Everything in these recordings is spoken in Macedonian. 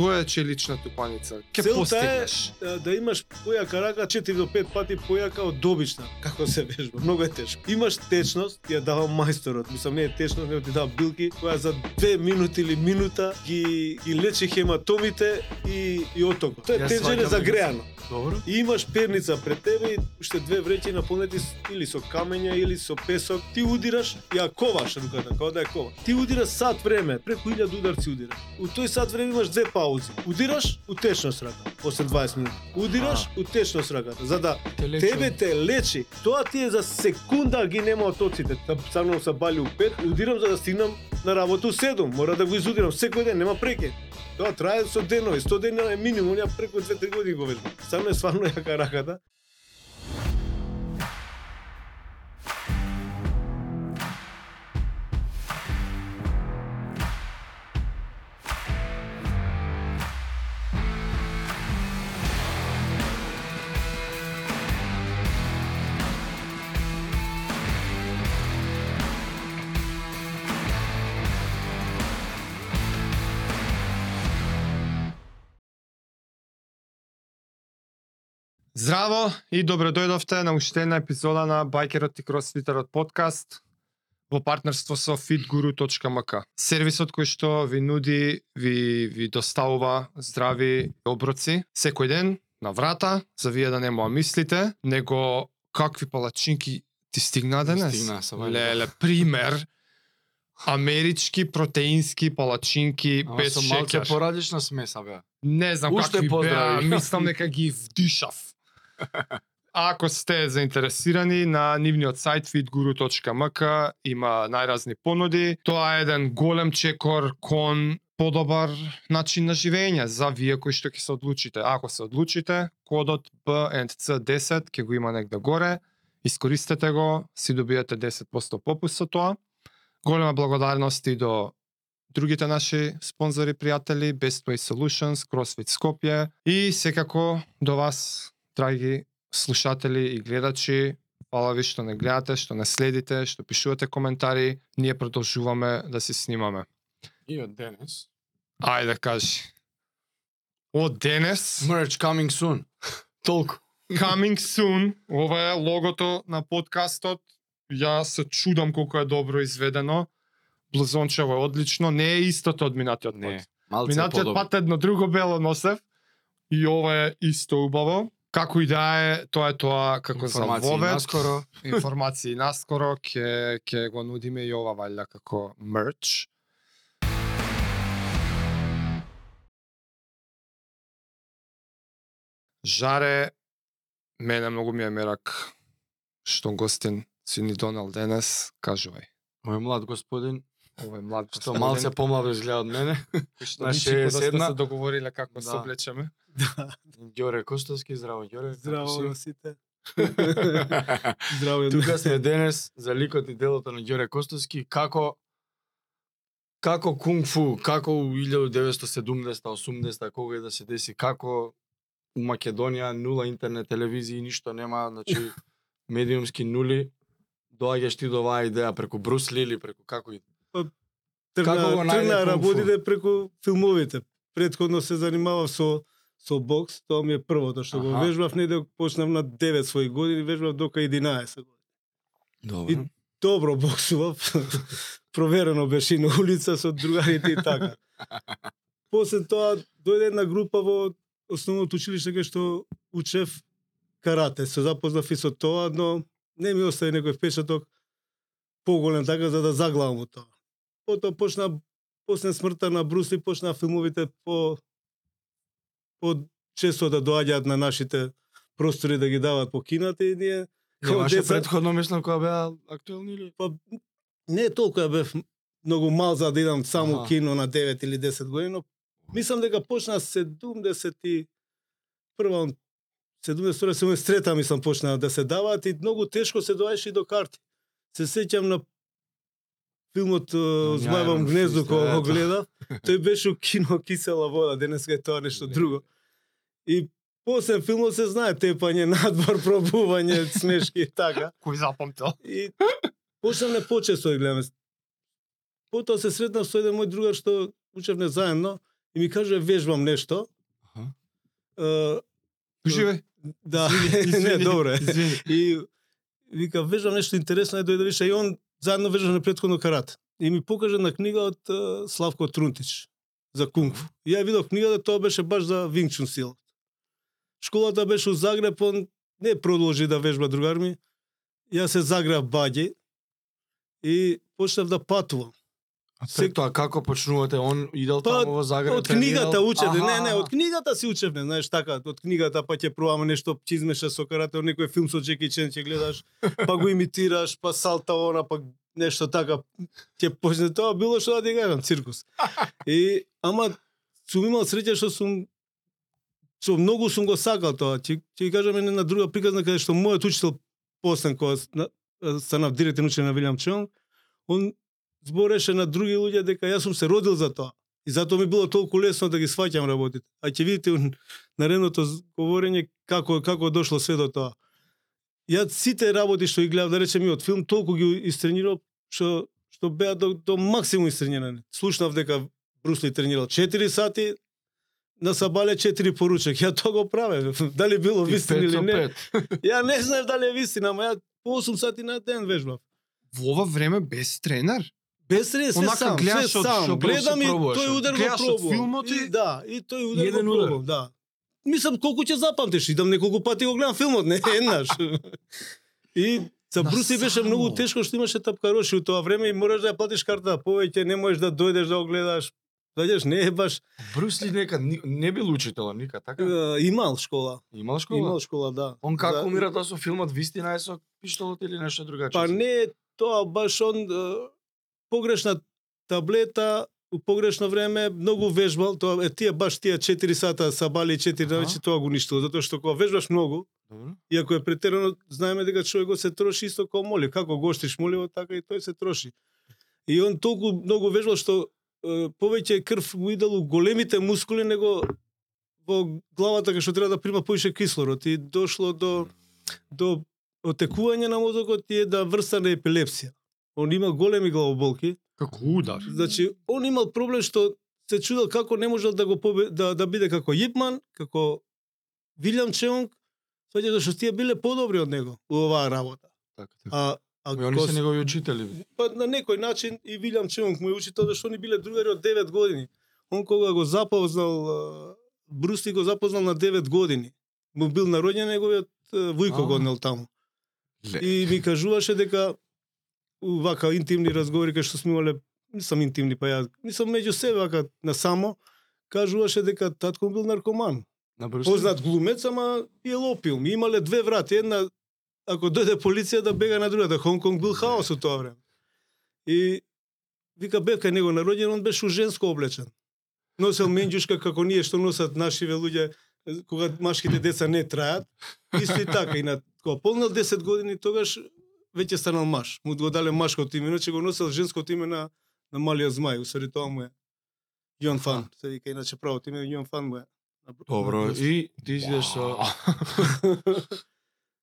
тоа е челична тупаница. Ке Целта е постигнеш. а, да имаш појака рака 4 до 5 пати појака од обична, како се вежба. Многу е тешко. Имаш течност, ја дава мајсторот. Мислам не е течност, него ти дава билки која за 2 минути или минута ги ги лечи хематомите и и отокот. Тоа е сваќам загреано. Добро. И имаш перница пред тебе и уште две вреќи наполнети или со камења или со песок. Ти удираш, ја коваш руката, како да ја коваш. Ти удираш сат време, преку 1000 ударци удираш. У тој сат време имаш две паузи. Удираш, утечност рака, после 20 минути. Удираш, утечност раката, за да Те лечи. тебе те лечи. Тоа ти е за секунда ги нема отоците. Та станувам са бали у 5, удирам за да стигнам на работа у 7. Мора да го изудирам секој ден, нема прекин. Тоа трае со денови, 100 дена е минимум, ја преку 2-3 години го вежбам. Стварно е стварно јака раката. Здраво и добро дојдовте на уште една епизода на Байкерот и Кросфитерот подкаст во партнерство со fitguru.mk. Сервисот кој што ви нуди, ви, ви доставува здрави оброци секој ден на врата, за вие да нема мислите, него какви палачинки ти стигна денес? Стигна, са. Леле, пример, амерички протеински палачинки Ама без со малце шеќер. поразлична смеса беа. Не знам Уште какви беа, мислам дека ги вдишав. Ако сте заинтересирани на нивниот сајт fitguru.mk има најразни понуди. Тоа е еден голем чекор кон подобар начин на живење за вие кои што ќе се одлучите. Ако се одлучите, кодот BNC10 ќе го има негде горе. Искористете го, си добиете 10% попуст со тоа. Голема благодарност и до другите наши спонзори пријатели Best Way Solutions, CrossFit Skopje и секако до вас, драги слушатели и гледачи, фала ви што не гледате, што не следите, што пишувате коментари, ние продолжуваме да си снимаме. И од денес. Ајде кажи. Од денес, Merch coming soon. Толку. coming soon, ова е логото на подкастот. Ја се чудам колку е добро изведено. Блузончево е одлично, не е истото од минатиот пат. Не. Малце Минатиот пат едно друго бело носев и ова е исто убаво. Како и да е, тоа е тоа како за вовет. наскоро. Информации наскоро ќе ќе го нудиме и ова валја како мерч. Жаре, мене многу ми е мерак што гостин си ни донел денес, кажувај. Мој млад господин, Ова е млад што малце помладо изгледа од мене, на личи кога сте 61. се договориле како се Да. облечеме. Ѓоре Костовски, здраво Ѓоре. Здраво на си? сите. Здраво Тука сме денес за ликот и делото на Ѓоре Костовски, како како кунг фу, како у 1970-80 кога и да се деси, како у Македонија нула интернет телевизија ништо нема, значи медиумски нули, доаѓаш ти до оваа идеја преку Брус Ли или преку како и Тргна, Како го тргна работите преку филмовите. Предходно се занимавав со со бокс, тоа ми е првото што го Аха. вежбав, не дека почнав на 9 своји години, вежбав дока 11 години. Добро. И- Добро боксував. Проверено беше и на улица со другарите и така. После тоа дојде една група во основното училиште кај што учев карате. Се запознав и со тоа, но не ми остави некој впечаток поголем така за да заглавам тоа. Потоа почна после смртта на Брусли почна филмовите по по често да доаѓаат на нашите простори да ги дават по кината и ние како Немаше деца предходно мислам кога беа актуелни или? па не толку ја бев многу мал за да идам само Аха. кино на 9 или 10 години, но мислам дека почна 70 и прва 72 73 мислам почна да се даваат и многу тешко се доаѓаше и до карти. Се сеќам на филмот Змајвам Њајрон гнездо кога го гледав. Тој беше у кино Кисела вода, денеска е тоа нешто друго. И после филмот се знае тепање надвор, пробување, смешки и така. Кој запамтил? И почнав не почесто да гледаме. Потоа се сретнав со еден мој другар што учевме заедно и ми каже вежбам нешто. Аха. Живе. да, Извини, не, добро е. Извини. И вика, вежам нешто интересно, е дојде више и он заедно вежаше претходно карате. И ми покажа на книга од uh, Славко Трунтич за кунг-фу. И ја видов книгата, тоа беше баш за вингчун Чун. Школата беше у Загреб, он не продолжи да вежба другарми. Ја Јас се загреб баѓе и почнав да патувам. А тоа како почнувате? Он идел Па, таму во Загреб? Од книгата тренирал? учевме, не, не, од книгата си учевме, знаеш така, од книгата па ќе пробаме нешто, ќе со карате, некој филм со Джеки Чен ќе гледаш, па го имитираш, па салта она, па нешто така, ќе почне тоа било што да ти кажам, циркус. И ама сум имал среќа што сум со многу сум го сакал тоа. Ќе ќе кажам една друга приказна каде што мојот учител после кога станав директен учен на Вилјам Чонг, он збореше на други луѓе дека јас сум се родил за тоа. И затоа ми било толку лесно да ги сваќам работите. А ќе видите наредното говорење како како дошло се до тоа. Ја сите работи што ги гледав, да речеме и од филм, толку ги истренирав што што беа до, до максимум истренирани. Слушнав дека Брусли тренирал 4 сати, на Сабале 4 поручек. Ја тоа го правев. Дали било Ти вистина или не. Ја не знаев дали е вистина, ама ја по 8 сати на ден вежбав. Во ова време без тренер? Без све Онака сам, све од сам. Гледам и тој удар го пробувам. филмот и- да, и тој удар Еден го пробувам, да. Мислам колку ќе запамтиш, идам неколку пати го гледам филмот, не еднаш. и за Да, Бруси беше многу тешко што имаше тапкароши у тоа време и мораш да ја платиш карта повеќе, не можеш да дојдеш да го гледаш. Заѓаш, не е баш Брусли нека не бил учител ника, така? е, имал школа. Имал школа? Имал школа, да. Он како За- умира тоа со филмот вистина е со пиштолот или нешто другаче? Па не тоа баш он е, погрешна таблета у погрешно време многу вежбал, тоа е тие баш тие 4 сата сабали 4 Аха. навече тоа го уништило, затоа што кога вежбаш многу, Добро. иако е претерано, знаеме дека човекот се троши исто како моли, како гоштиш моливо, така и тој се троши. И он толку многу вежбал што е, повеќе крв му идел у големите мускули него во главата кај што треба да прима поише кислород и дошло до до отекување на мозокот и една врста на епилепсија. Он имал големи главоболки, Како удар. значи он имал проблем што се чудел како не можел да го побе, да да биде како Јипман, како Вилјам Чеонг, сваќаш зашто тие биле подобри од него у оваа работа. Така, така. А а И они се негови учители. па на некој начин и Вилјам Чеонг му е учител зашто они биле другари од 9 години. Он кога го запознал а, Брусти го запознал на 9 години. Му бил народен неговиот вујко го однел таму. Ле. И ми кажуваше дека вака интимни разговори кај што сме имале, не сум интимни, па ја, не сум меѓу себе вака на само, кажуваше дека татко бил наркоман. На Брусли? Познат глумец, ама пиел опиум. И имале две врати, една ако дојде полиција да бега на другата. Хонг бил хаос у тоа време. И вика бев кај него народен, он беше женско облечен. Носел менџушка како ние што носат нашиве луѓе кога машките деца не траат. Исто и така и на кога полнал 10 години тогаш веќе станал маж. Му го дале машкото име, иначе го носел женското име на на малиот змај, усари тоа му е Јон Фан. Се вика иначе правото име Јон Фан му е. Добро, и ти изидеш со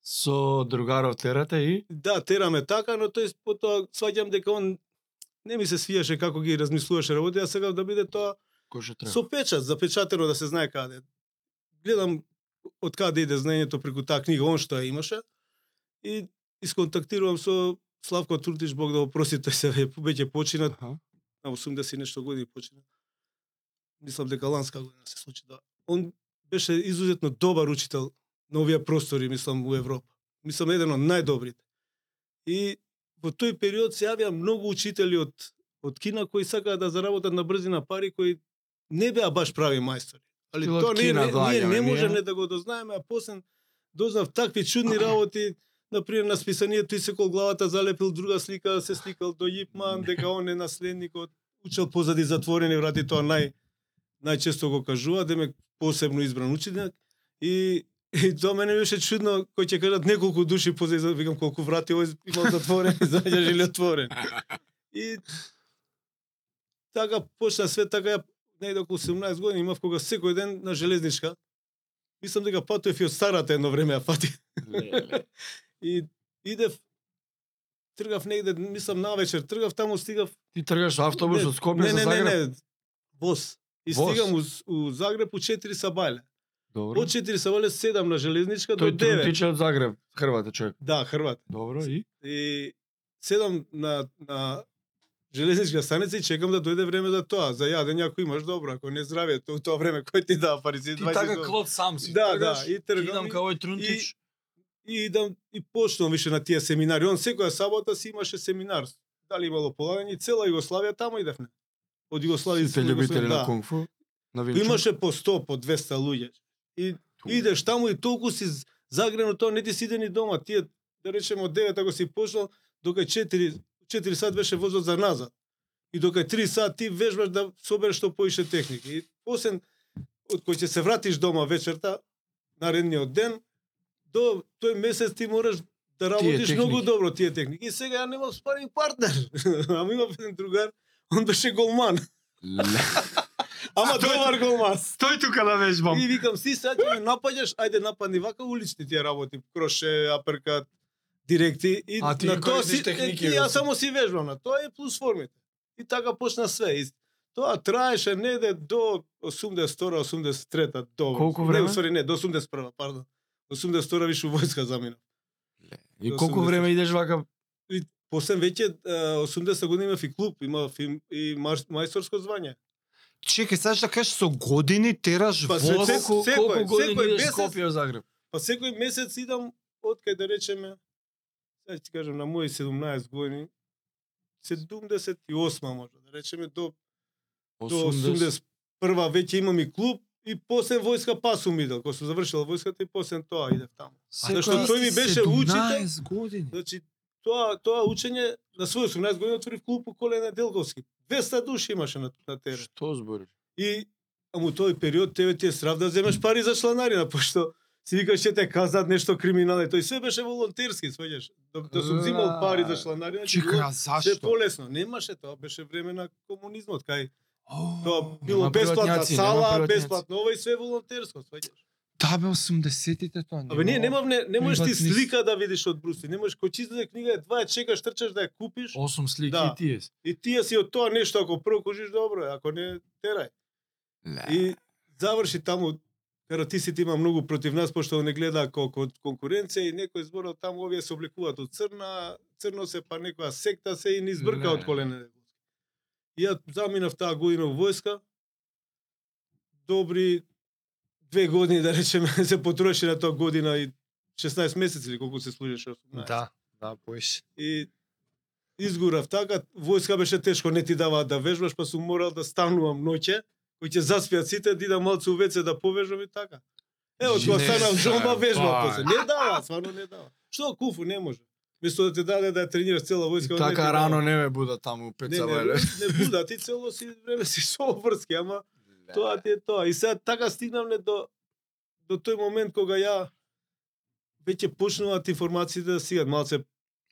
со другаров терате и Да, тераме така, но тој потоа сваќам дека он не ми се свијаше како ги размислуваше работи, а сега да биде тоа со печат, запечатено да се знае каде. Гледам од каде иде знаењето преку таа книга, он што ја имаше и исконтактирувам со Славко Туртиш, Бог да го прости, тој се ве- веќе почина, Аха. на 80 и нешто години почина. Мислам дека ланска година се случи да. Он беше изузетно добар учител на овие простори, мислам, у Европа. Мислам, еден од најдобрите. И во тој период се јавија многу учители од од Кина кои сакаат да заработат на брзина пари кои не беа баш прави мајстори. Али тоа ние, ние не можеме да го дознаеме, а после дознав такви чудни работи, например на списанието тој се кол главата залепил друга слика, се сликал до Јипман, дека он е наследникот, учел позади затворени врати, тоа нај најчесто го кажува, демек посебно избран ученик и И тоа мене беше чудно кој ќе кажат неколку души позади, за- викам колку врати овој имал затворени, заѓаш или отворен. И така почна све така ја негде околу 17 години имав кога секој ден на железничка. Мислам дека патував и од старата едно време ја пати. И идев тргав негде, мислам навечер, тргав таму стигав Ти тргаш автобус Не, од Скопје не, за не, не, Загреб? не, воз. И Воз. стигам у, у Загреб у 4 сабајле. Добро. Од 4 сабајле 7 на железничка до Тој 9. трутиче од Загреб, Хрвата човек. Да, Хрват. Добро, и? И седам на на железничка станица и чекам да дојде време за тоа. За јаде някој имаш добро, ако не здравје, тоа тоа време кој ти дава пари си Ти 20 така долари. клод сам си. Да, тргаш, да, и тргам Ти идам као овој трунтич. и идам и почнувам више на тие семинари. Он секоја сабота си имаше семинар. Дали имало полагање, и цела Југославија таму идевме. Од Југославија до љубители на да. кунг-фу. На. Имаше по 100, по 200 луѓе. И идеш таму и толку си загрено тоа, не ти сиде ни дома. Тие, да речеме, од 9 ако си почнал, дока 4, 4 сат беше возот за назад. И дока 3 сат ти вежбаш да собереш што поише техника. И после, од кој ќе се вратиш дома вечерта, наредниот ден, до тој месец ти мораш да работиш многу добро тие техники. И сега ја немам спаринг партнер. Ама имав еден другар, он беше голман. Ама добар голман. Стој тука да вежбам. И викам, си сега ќе ме напаѓаш, ајде нападни вака улични тие работи, кроше, аперкат, директи и А, ти на тоа си техники, си. само си вежбам на тоа и плюс формите. И така почна све. И тоа траеше неде до 82 83 до Колку Не, време? усвари не, до 81 пардон. 82 више у војска заминав. И До колку 80. време идеш вака? После веќе е, 80 години имав и клуб, имав и, и мајсторско звање. Чекај, сакаш да кажеш со години тераш Па, воз? се- Колку, секој- колку години секој идеш месец- Скопје Загреб? Па секој месец идам од кај да речеме, сега ќе ти кажам на мои 17 години, 78 може да речеме до до 81 веќе имам и клуб и после војска па сум идел, кога сум завршил војската и после тоа идев таму. Зашто тој ми беше учител. 17 години. Значи тоа тоа учење на свој 18 години отворив клуб у Коле Неделковски. 200 души имаше на, на терен. Што збориш? И а му тој период тебе ти е срав да земеш пари за чланарина, пошто си викаш ќе те казат нешто криминално. Тој све беше волонтерски, сваѓаш. Да, да сум зимал пари за чланарина. ќе Чекај, било а Се зашто? полесно. Немаше тоа, беше време на комунизмот, кај Тоа било бесплатна сала, бесплатно ова и све волонтерско, сваѓаш. Да бе 80-тите тоа. Абе не, немав не, не можеш ти слика да видиш од Бруси, не можеш кој издаде книга е два, чекаш, трчаш да ја купиш. Осум слики Да. и тие. И тие си од тоа нешто, ако прво кожиш добро, е, ако не, терај. И заврши таму каратистите има многу против нас пошто не гледа колку конкуренција и некој зборал таму овие се облекуваат од црна, црно се па некоја секта се и ни избрка Не. од колене. Ја заминав таа година во војска. Добри две години да речеме се потроши на тоа година и 16 месеци или колку се служеше 18. Да, да, поиш. И изгорав така, војска беше тешко, не ти даваат да вежбаш, па сум морал да станувам ноќе, кој ќе заспиат сите, да идам малку у веце да повежбам и така. Ево, кога Не, станав джомба, вежбам па. после. Не дава, стварно не дава. Што куфу не може. Место да те даде да ја тренираш цела војска, не ти Така дава. рано не ме буда таму пет Не, не, не буда, ти цело си време си со врски, ама тоа ти е тоа. И сега така стигнавме до до тој момент кога ја веќе почнуваат информациите да стигат. Малце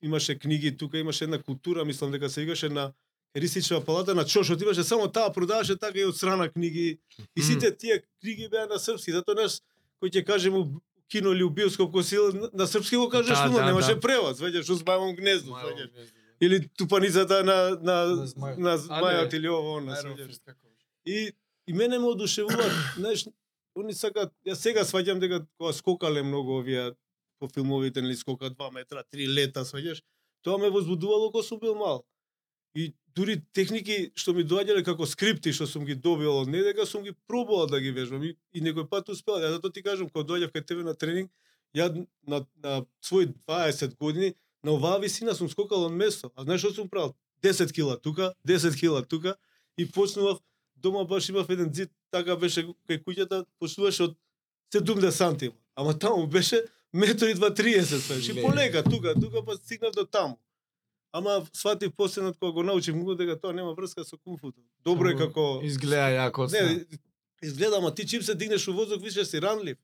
имаше книги, тука имаше една култура, мислам дека се викаше на Ристичева палата на Чошот, имаше само таа продаваше така и од страна книги. И сите тие книги беа на српски, затоа наш кој ќе кажем у кино или у биоскоп кој си на- српски го кажеш, Да, да, да, немаше да. превод, сваѓаш, узбавам гнездо, сваѓаш. Или тупаницата на на На змајот. на змајот или ово, она. И и мене ме одушевуваат, знаеш, они сакаат, ја сега сваѓам дека кога скокале многу овие по филмовите, нели скока 2 метра, 3 лета, сваѓаш, тоа ме возбудувало кога сум бил мал. И дури техники што ми доаѓале како скрипти што сум ги добил од не дека сум ги пробувал да ги вежбам и, и некој пат успеал. Ја затоа ти кажам кога доаѓав кај тебе на тренинг, ја на, на свој 20 години на оваа висина сум скокал од место. А знаеш што сум правил? 10 кила тука, 10 кила тука и почнував дома баш имав еден зид, така беше кај куќата, почнуваше од 70 сантима. Ама таму беше метро и 2,30 свеш. И полека, тука, тука па стигнав до таму. Ама сватив последнот кога го научив многу дека тоа нема врска со кунфуто. Добро е како Изгледа јако не, изгледа, ама ти чим се дигнеш у воздух, више си ранлив.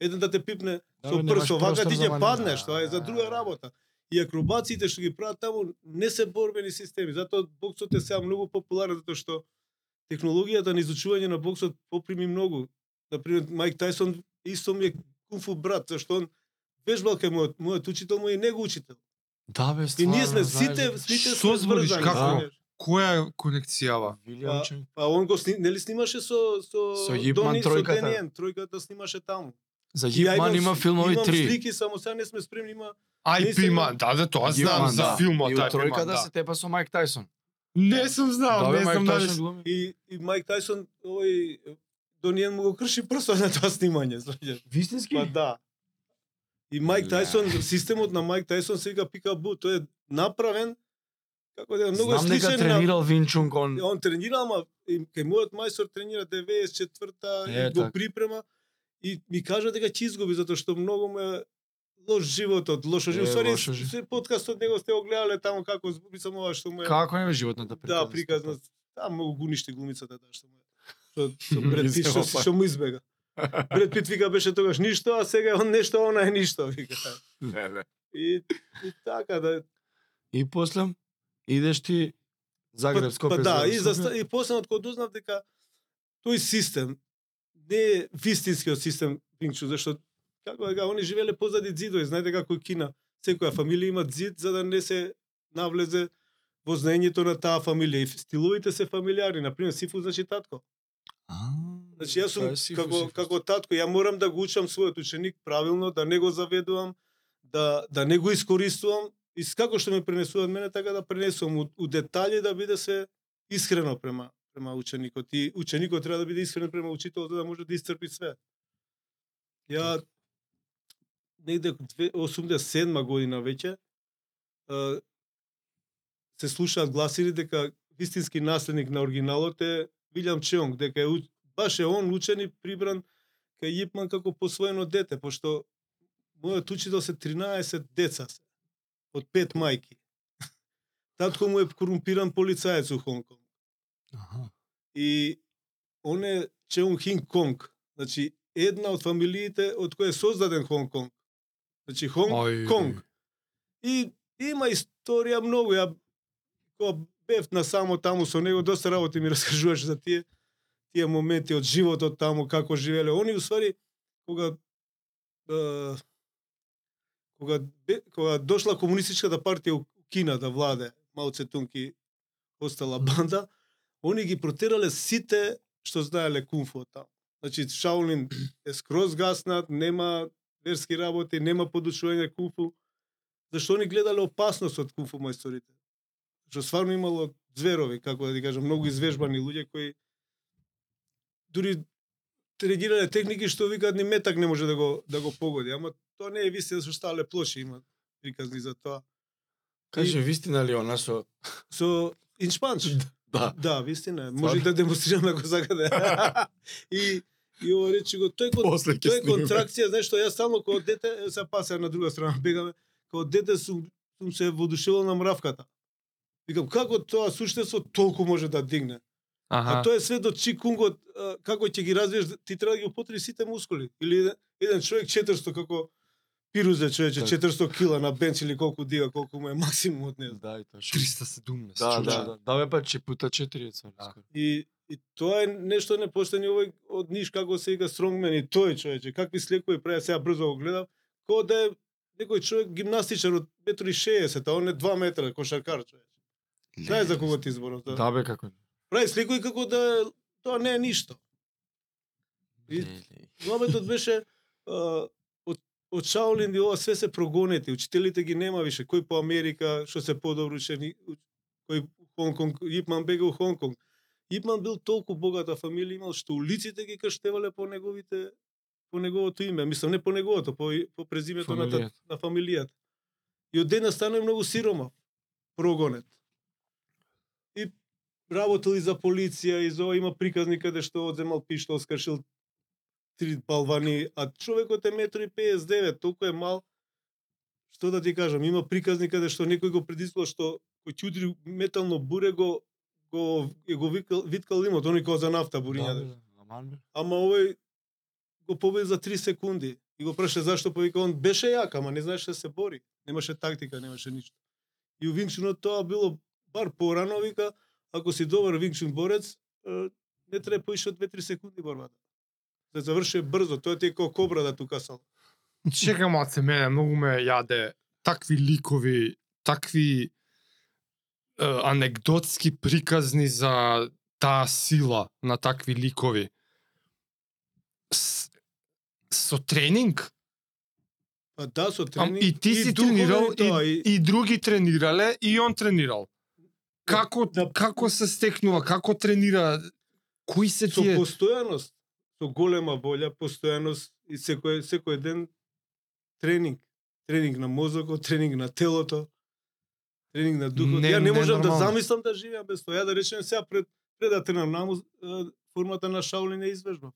Еден да те пипне Да, со прсо, вака ти ќе паднеш, тоа е за друга работа. И акробациите што ги прават таму не се борбени системи, затоа боксот е сега многу популарен затоа што технологијата на изучување на боксот поприми многу. Например, Майк Тајсон исто ми е кунфу брат, зашто он вежбал кај мојот, мојот учител му е него учител. Да бе, И стварно. ние сме сите сите Што сме збориш, како? знаеш. која е конекцијава? Чен. Па он го сни, нели снимаше со со Со Јипман Дони- тројката. Со Дениен, тројката снимаше таму. За Ја Јипман имам има филмови имам три. слики, само сега не сме спремни, има IP Нисам- има, да, да, тоа знам за да. филмот, И IP од тројката да. се тепа со Майк Тајсон. Не сум знал, Да, не знам дали глуми. и и Майк Тајсон овој Дониен му го крши прсот на тоа снимање, знаеш. Вистински? Па да. И Майк. Тајсон, системот на Майк Тајсон се вика Пикабу, тој е направен како да е многу е Знам дека сличен на тренирал Вин Чунг, он он тренира, ама кај мојот мајстор тренира 94-та Е, и го така. припрема и ми кажа дека ќе изгуби затоа што многу му е лош животот, лошо Е, живот. Сори, се подкастот него сте го гледале таму како мислам ова што му е како бе животната приказна? Да, приказна. Да, многу го уништи глумицата таа што му е. Со, со Бред Ги Пит што, што му избега. Бред Пит вика беше тогаш ништо, а сега он нешто, а она е ништо, вика. Леле. И, и така да И после идеш ти Загреб, Скопје. Па, да, и, за, и после од кога дознав дека тој систем не е вистинскиот систем Вингчу, зашто како дека они живеле позади ѕидови, знаете како Кина, секоја фамилија има ѕид за да не се навлезе во знаењето на таа фамилија и стиловите се фамилиарни, на пример Сифу значи татко. А, Значи јас сум сифу, како сифу. како татко, ја морам да го учам својот ученик правилно, да не го заведувам, да да не го искористувам и како што ме пренесуваат мене така да пренесувам у, у детали да биде се искрено према према ученикот и ученикот треба да биде искрен према учителот за да може да исцрпи све. Ја негде две- 87 година веќе се слушаат гласини дека вистински наследник на оригиналот е Вилјам Чеонг, дека е баш е он учен и прибран кај Јипман како посвоено дете, пошто мојот учител се 13 деца се, од пет мајки. Татко му е корумпиран полицаец у Хонг Конг. Аха. И он е Чеун Хинг Конг. Значи, една од фамилиите од која е создаден Хонг Конг. Значи, Хонг. Конг. И има историја многу. Ја кога бев на само таму со него, доста работи ми раскажуваше за тие тие моменти од животот таму, како живеле. Они, усвари, кога е, кога, кога дошла комунистичката партија у Кина да владе, Мао Цетунг и остала банда, они ги протерале сите што знаеле кунфу таму. Значи, Шаолин е скроз гаснат, нема верски работи, нема подучување кунфу, зашто они гледале опасност од кунфу мајсторите. Што стварно имало зверови, како да ти кажам, многу извежбани луѓе кои дури тренирале техники што викаат ни метак не може да го да го погоди, ама тоа не е вистина што стале плоши има приказни за тоа. Каже, И- вистина ли она со... Со иншпанч. Да. Да, вистина е. Може да демонстрираме ако сакате. и и ова речи го тој кон, После тој контракција, знаеш што јас само кога дете се паса на друга страна бегаме, кога дете сум сум се водушевал на мравката. Викам како тоа суштество толку може да дигне. Аха. А тоа е све до чикунгот, како ќе ги развиеш, ти треба да ги употреби сите мускули. Или еден, еден човек 400 како пирузе човече, Така. 400 кила на бенч или колку дига, колку му е максимумот, не знам. Да, и точно. 317. Да, да, да. Да, бе, па, че пута 4 е цар. Да. И, и тоа е нешто непоштено овој од Ниш како се вика стронгмен и тој човече, какви слекови прави сега брзо го гледав, како да е некој човек гимнастичар од 1,60 а он е 2 метра кошаркар човече. Знаеш за кого ти зборам? Да. Да, бе, како. Прави слекови како да тоа не е ништо. И- Леле. Мометот беше а, од од Шаолин и ова све се прогонети, учителите ги нема више, кој по Америка, што се подобро учени, кој Хонг Конг, Ипман бега у Хонг Конг. Ипман бил толку богата фамилија имал што улиците ги крштевале по неговите по неговото име, мислам не по неговото, по по презимето на, та- Фамилијата. на фамилијата. И од дена стана многу сиромав, прогонет. И работел и за полиција, и за има приказни каде што одземал пиштол, скршил три балвани, а човекот е 1,59 толку е мал. Што да ти кажам, има приказни каде што некој го предизвикал што кој ќе удри метално буре го го го викал виткал имот, оној кој за нафта буриња. Ама овој го победи за 3 секунди. И го праша зашто повика он беше јак, ама не знаеше да се бори. Немаше тактика, немаше ништо. И у Вингчунот тоа било бар порано вика, ако си добар Вингчун борец, е, не треба поише од 2-3 секунди борбата. Да заврши брзо, тоа ти е како кобра да ту касал. Чекам маце мене, многу ме јаде такви ликови, такви анекдотски приказни за таа сила на такви ликови. С, со тренинг? Па да, со Ам, тренинг. и ти си духовен тренирал, тоа, и, и други тренирале, и он тренирал. Како, Да. како се стекнува, како тренира, кои се со тие? постојаност, со голема волја, постојаност и секој секој ден тренинг, тренинг на мозокот, тренинг на телото, тренинг на духот. Не- Ја не не можам да нормално. замислам да живеам без тоа. Ја да речем сега пред пред да тренам наму е, формата на Шаолин е извежбав.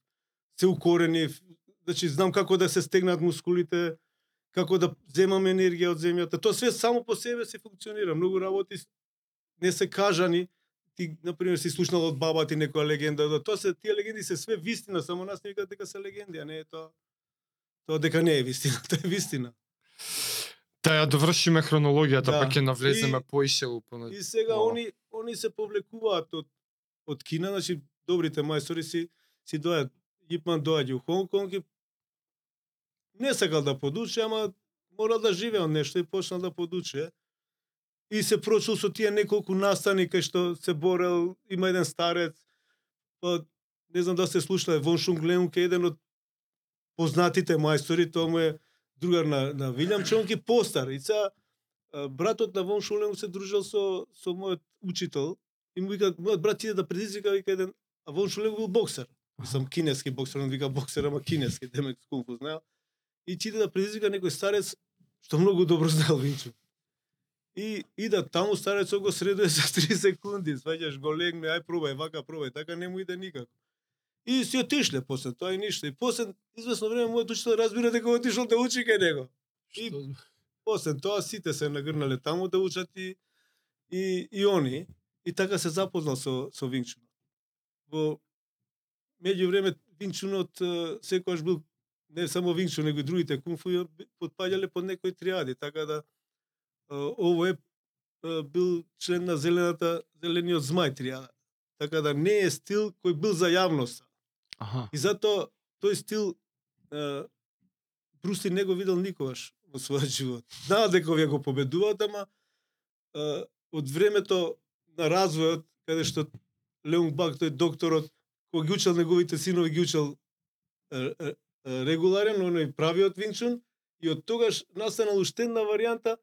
Се укоренив, значи знам како да се стегнат мускулите, како да земам енергија од земјата. Тоа све само по себе се функционира. Многу работи не се кажани, ти на пример си слушнал од баба ти некоја легенда, да тоа се тие легенди се све вистина, само нас не викаат дека се легенди, а не е тоа тоа дека не е вистина, тоа е вистина. Да ја довршиме хронологијата, Да. па ќе навлеземе поише у понад... И сега Мало. они они се повлекуваат од од Кина, значи добрите мајстори си си доаѓаат Ипман доаѓа у Хонг Конг и не сакал да подучи, ама морал да живее од нешто и почнал да подучи. И се прочул со тие неколку настани кај што се борел, има еден старец, па не знам да се слушале, Вон Шунг е еден од познатите мајстори, тоа му е другар на, на Вилјам Чонки постар. И сега братот на Вон Шунг се дружел со, со мојот учител и му вика, мојот брат иде да предизвика, вика еден, а Вон Шунг бил боксер. Мислам, кинески боксер, он вика боксер, ама кинески, демек скунфу знаел. И ти иде да предизвика некој старец, што многу добро знаел Винчу. И ида таму старецот го средува за 3 секунди, сваќаш го легне, ај пробај, вака пробај, така не му иде никако. И си отишле после тоа и ништо. И после извесно време мојот учител разбира дека отишол да учи кај него. И после тоа сите се нагрнале таму да учат и и, и они и така се запознал со со Винчунот. Во меѓувреме Винчунот секогаш бил не само Винчун, него и другите кунфу потпаѓале под некои триади, така да ово е бил член на зелената зелениот змај триада. Така да не е стил кој бил за јавноста. Аха. И затоа тој стил е, Брусли не го видел никогаш во својот живот. Знаат дека овие го победуваат, ама е, од времето на развојот, каде што Леон Бак, тој докторот, кој ги учел неговите синови, ги учел е, е, е, регуларен, оној правиот Винчун, и од тогаш настанал уште една варијанта,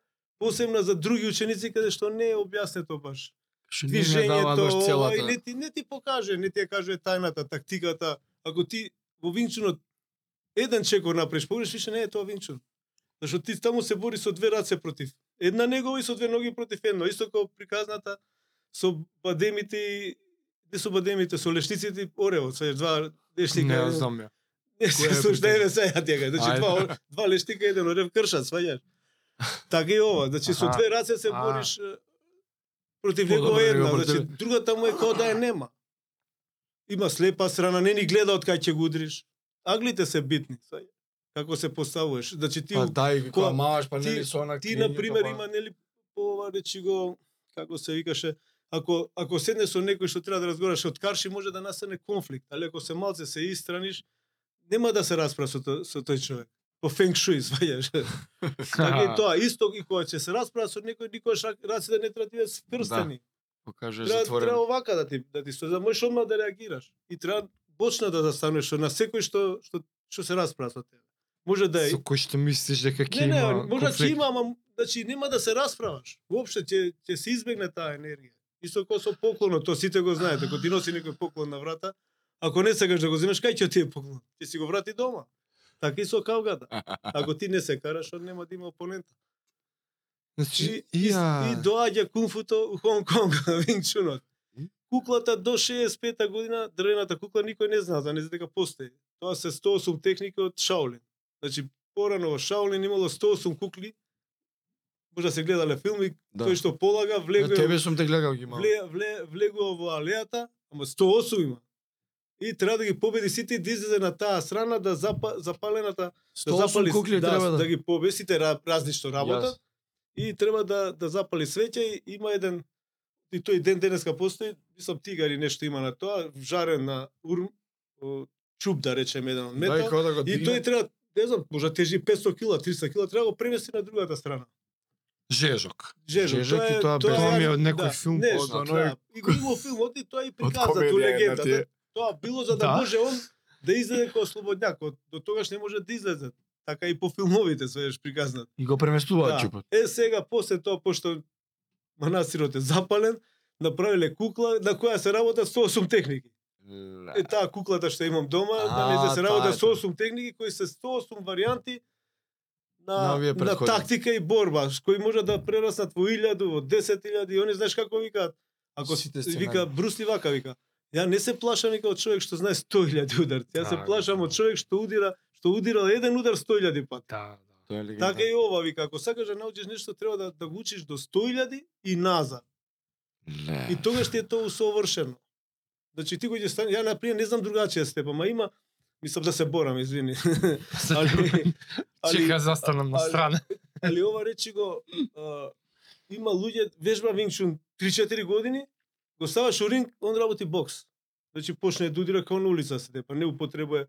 посебна за други ученици, каде што не е објаснето баш Што не движењето, и целата. не ти, не ти покаже, не ти ја каже тајната, тактиката. Ако ти во Винчунот еден чекор направиш, погреш више не е тоа Винчун. Зашто ти таму се бори со две раце против. Една негова и со две ноги против едно. Исто како приказната со бадемите и не со бадемите, со лештиците и оревот, се два лештика. Не знам ја. Не се е слушна, приказна? еве сега ти ја кажа. Значи два, два лештика, еден орев кршат, сваѓаш. Така и ова, значи со две раце се бориш е, против него една, него значи другата му е како да ја нема. Има слепа страна, не ни гледа од кај ќе го удриш. Аглите се битни, сваѓаш. Како се поставуваш. Значи ти Па дај, кога- маваш, па ти- нели со она ти на пример па- има нели по ова речи го како се викаше ако ако седне со некој што треба да разговараш од карши може да настане конфликт, али ако се малце се истраниш нема да се расправа со, со тој човек. По фенг шуи, сваѓаш. така и тоа, исто и кога ќе се расправа со некој, рак- раците не треба да бидат скрстени. Покажеш Треба, затворено. треба овака да ти да ти стои, да можеш одма да реагираш. И треба бочна да застанеш на секој што што што се расправа со тебе. Може да е Со кој што мислиш дека ќе Не, не, има може ќе конфликт? има, ама значи нема да се расправаш. Воопште ќе ќе се избегне таа енергија. Исто како со поклонот, тоа сите го знаете, кога ти носи некој поклон на врата, ако не сакаш да го земеш, кај ќе ти е поклон? Ќе си го врати дома. Така и со кавгата. Ако ти не се караш, он нема да има опонента. Значи, И, и, ја... и доаѓа кунфуто у Хонг Конг, Винг Чунот. Куклата до 65 година, дрвената кукла никој не знаа, за не знае дека постои. Тоа се 108 техники од Шаолин. Значи, порано во Шаолин имало 108 кукли, може да се гледале филми, Да. тој што полага, влегува, тебе сум те гледал ги вле, вле, влегува во алејата, ама 108 има. И треба да ги победи сите и да излезе на таа страна да запа, запалената да 108 запали кукли да, треба да да. ги победи сите ра- разни што работат Јас. и треба да да запали свеќе и има еден и тој ден денеска постои, мислам тигар и нешто има на тоа, жарен на урм, чуп да речеме еден од метал. да И дигне. тој треба, не знам, може да тежи 500 кила, 300 кила, треба да го премести на другата страна. Жежок. Жежо, Жежок тоа и е тоа тоа Тоа ми е од некој да, филм нешто, познат. да. И го има филмот и тоа и приказа ту легенда. Тоа било за да, Да. може он да излезе како слободњак, од до тогаш не може да излезе. Така и по филмовите свееш приказнат. И го преместуваат Да. ќупот. Е сега после тоа пошто манастирот е запален, направиле кукла на која се работа 108 техники. Е таа куклата што имам дома, А, да се работа тоа. 108 техники кои се 108 варијанти На на, на, тактика и борба, кои може да прераснат во 1000, во 10000 и они знаеш како викаат. Ако Сите вика Брусли вака вика. Ја не се плашам вика од човек што знае 100.000 ударци. Ја се Да, плашам да. од човек што удира, што удирал еден удар 100.000 пат. Да, да. Тоа е легенда. Така и ова вика, ако сакаш да научиш нешто треба да да го учиш до 100.000 и назад. Не. И тогаш ти е тоа усовршено. Значи ти го ќе стане, ја например не знам другачија степ, ама има мислам да се борам, извини. али, али, Чека застанам на али- страна. али ова речи го а, има луѓе вежба Вингчун 3-4 години, го ставаш у ринг, он работи бокс. Значи почне да удира како на улица се па не употребува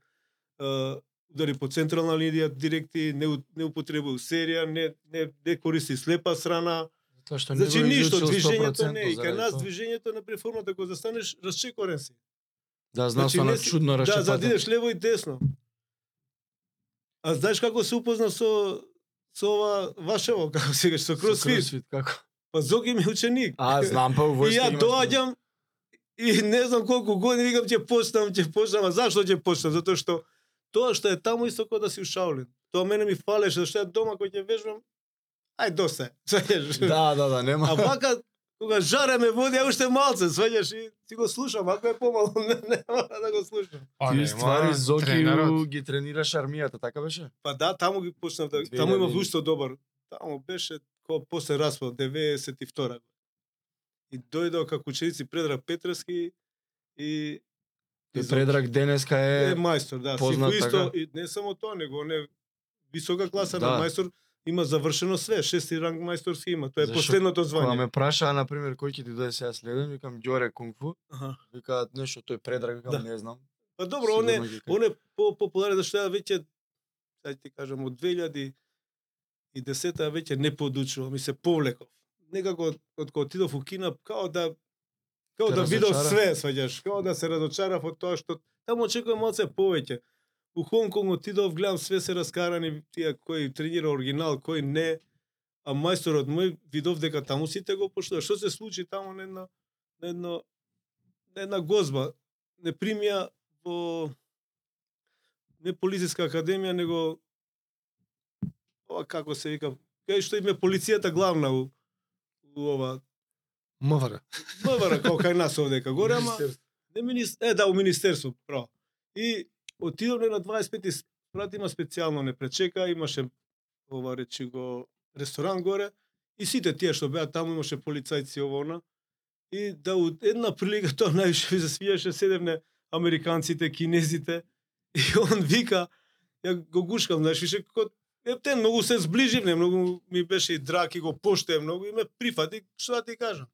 удари по централна линија директи, не, не употребува серија, не, не, не користи слепа страна. Тоа што Значи го ништо, движењето не. И 100% кај нас движењето на преформата кога застанеш, расчекорен си. Да, знам Значи, со не на чудно Да, расчепата. за да лево и десно. А знаеш како се упозна со со ова вашево, како се кажеш, со Со кросфит? кросфит, како? Па Зоки ми ученик. А, знам па војска ја доаѓам и не знам колку години викам ќе почнам, ќе почнам, а зашто ќе почнам? Затоа што тоа што е таму исто како да си у. Тоа мене ми фалеше, зашто ја дома кој ќе вежбам, ај доста. е, Сваќаш? Да, да, да, нема. А вака кога жара ме води, а уште малце, сваќаш и си го слушам, ако е помало, не, не мора да го слушам. А, Ти нема, ствари Зоки тренерот. ги тренираш армијата, така беше? Па да, таму ги почнав да, таму има илјади. уште добар. Таму беше ко после распад 92 И дојдоа како ученици Предраг Петровски и и Предраг денеска е, е мајстор, да, познат Сифо исто така. и не само тоа, него не висока класа Да. на мајстор има завршено све, шести ранг мајсторски има. Тоа е Зашо последното кога звање. ме прашаа на пример кој ќе ти дојде сега следен, викам Ѓоре Кунг-фу, викаат нешто тој Предраг, викам Да. не знам. Па добро, он е он е по популарен зашто ја веќе сега ти кажам од 2010 веќе не подучувам, ми се повлеков. Некако од кога отидов у Кина, као да као Те да видов све, сваѓаш, као да се разочарав од тоа што таму очекувам малце повеќе. У Хонг Конг отидов, гледам све се раскарани, тие кој тренира оригинал, кој не. А мајсторот мој видов дека таму сите го поштува. Што се случи таму на една на едно на една гозба не примија во не полициска академија, него како се вика, кај што им е полицијата главна у, у ова МВР. МВР, како кај нас овдека горе, ама не минис... е да у министерство, право. И отидовме на 25 спрат има специјално не пречека, имаше ова речи го ресторан горе и сите тие што беа таму имаше полицајци ово она. И да у една прилика тоа највише ми се свијаше седевне американците, кинезите и он вика ја го гушкам, знаеш, више како Ептен, многу се зближивме, многу ми беше и драг и го поштеа многу и ме прифати, што да ти кажам.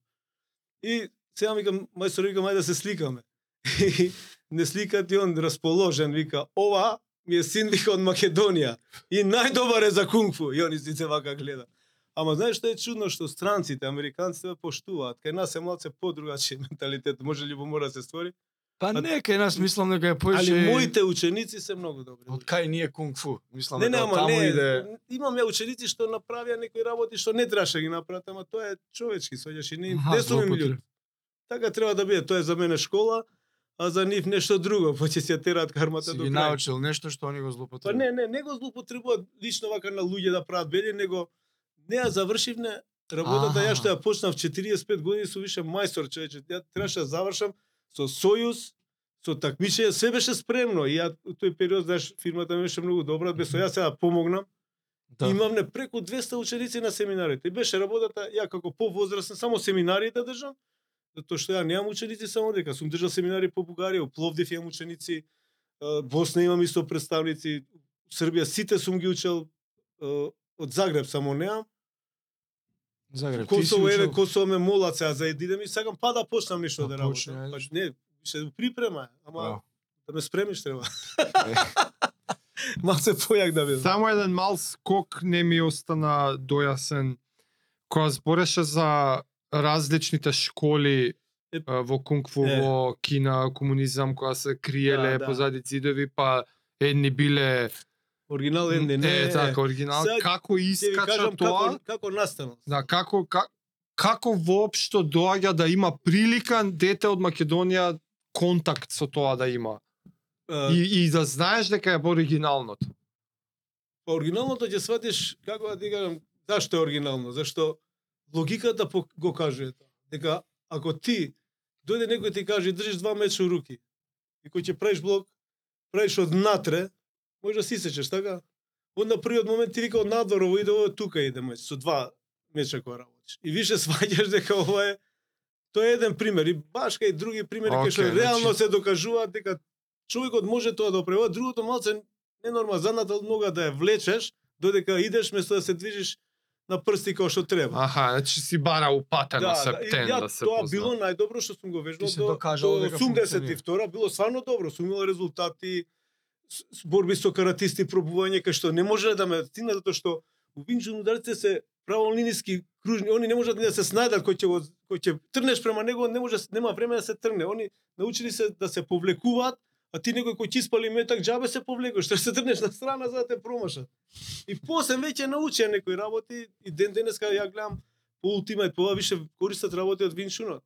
И сега викам, мајстор вика, мај да се сликаме. И не сликат и он расположен, вика, ова ми е син вика од Македонија и најдобар е за кунг-фу. И он истице вака гледа. Ама знаеш што е чудно што странците, американците ве поштуваат. Кај нас е малце подругачи менталитет, може ли да се створи. Па не, кај нас мислам дека е поише... Али моите ученици се многу добри. Од кај ние кунг-фу? Мислам Не, не, дека таму не, иде... имам ја ученици што направија некои работи што не требаше да ги направат, ама тоа е човечки, сваѓаш и не, Аха, не сум им људ. Така треба да биде, тоа е за мене школа, а за нив нешто друго, па ќе си ја терат кармата Си до крај. научил нешто што они го Па злоупотребуваат. не, не, не го злоупотребуваат лично вака на луѓе да прават бели, него не ја завршивне работата Аха. ја што ја почнав 45 години сум више мајстор човече. Ја требаше да завршам со сојуз, со такмичење, се беше спремно и ја тој период знаеш фирмата ми беше многу добра, без ја сега помогнам. Да. Да. Имавме преку 200 ученици на семинарите. И беше работата, ја како повозрастен, само семинарите држам, затоа што ја немам ученици само дека сум држал семинари по Бугарија, Пловдив имам ученици, Босна имам исто представници, Србија сите сум ги учел од Загреб само немам. Загреб, Косово еве. Косово ме молат сега за да идем и сакам па да почнам нешто да работам. Па не, се припрема, ама да ме спремиш треба. Е. Малце појак да бидам. Само еден мал скок не ми остана дојасен. Кога збореше за различните школи Е, а, во кунг-фу, е. во Кина, комунизам, која се криеле Да, да. позади зидови, па едни биле Оригинал едне не. е, така, оригинал. Сега како искача тоа? како како настано. Да, како, ка, како воопшто доаѓа да има прилика дете од Македонија контакт со тоа да има? А, И, и да знаеш дека е во оригиналното. Па оригиналното ќе сватиш како да ти кажам зашто е оригинално, зашто логиката по- го кажува тоа. Дека ако ти дојде некој ти каже држиш два меча у руки и кој ќе правиш блок, правиш од натре, може да си сечеш, така? Онда првиот момент ти вика од надвор ово иде, ово тука иде меч, со два меча кои работиш. И више сваќаш дека ова е Тоа е еден пример и баш кај други примери okay, кај што реално значи- се докажуваат дека човекот може тоа да оправува, другото малце ненормално занатал нога да ја влечеш додека идеш место да се движиш на прсти како што треба. Аха, значи си бара упатено да, септен ја да се тоа позна. било најдобро што сум го вежбал се до, до дека 82 било стварно добро, сум имал резултати, борби со каратисти, пробување кај што не може да ме стигнат затоа што у винчун ударците се праволиниски кружни, они не можат ни да се снајдат кој ќе го кој ќе трнеш према него, не може нема време да се трне. Они научили се да се повлекуваат, а ти некој кој ќе испали метак џабе се повлекуваш, што се трнеш на страна за да те промашат. И после веќе научија некои работи и ден денеска ја гледам по ултимат, по више користат работи од Винчунот.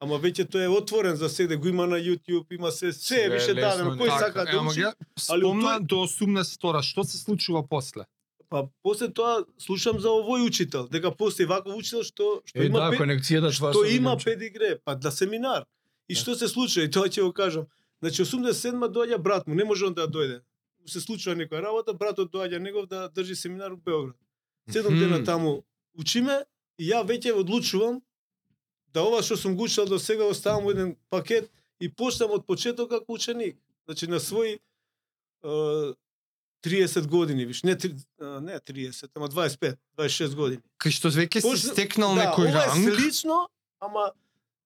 Ама веќе тој е отворен за седе, го има на YouTube, има се, се е више дадено, кој така, сака да ама учи. у спомна до 82 што се случува после? Па после тоа слушам за овој учител, дека постои ваков учител што што Е, има да, пе- конекцијата тоа што има педигре, па на семинар. И Да. што се случува? И тоа ќе го кажам. Значи 87 доаѓа брат му, не може он да дојде. Му се случува некоја работа, братот доаѓа негов да држи семинар во Београд. Седум Мгм. дена таму учиме и ја веќе одлучувам да ова што сум го учел до сега оставам во еден пакет и почнам од почеток како ученик. Значи на своји е, 30 години, виш, не, не 30, ама 25, 26 години. Кај што веќе си стекнал да, некој ова е ранг, слично, ама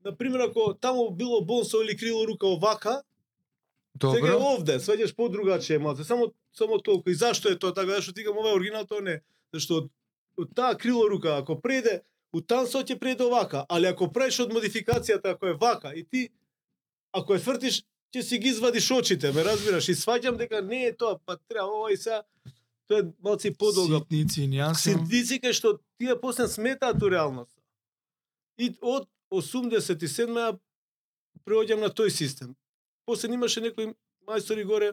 на пример ако таму било бонсо или крило рука овака, сега е добро. овде, сваѓаш по другаче малце, само само толку. И зашто е тоа така? Зашто ти ова е оригинал, тоа не. е. Зашто од, од таа крило рука ако преде у тансо ќе преде овака, али ако правиш од модификацијата ако е вака и ти ако ја твртиш ќе си ги извадиш очите, ме разбираш, и сваќам дека не е тоа, па треба ова и сега тоа е малци подолга Ситници, нијанси. синдици кај што тие после сметаат у реалноста. И од 87 ја преоѓам на тој систем. После имаше некои мајстори горе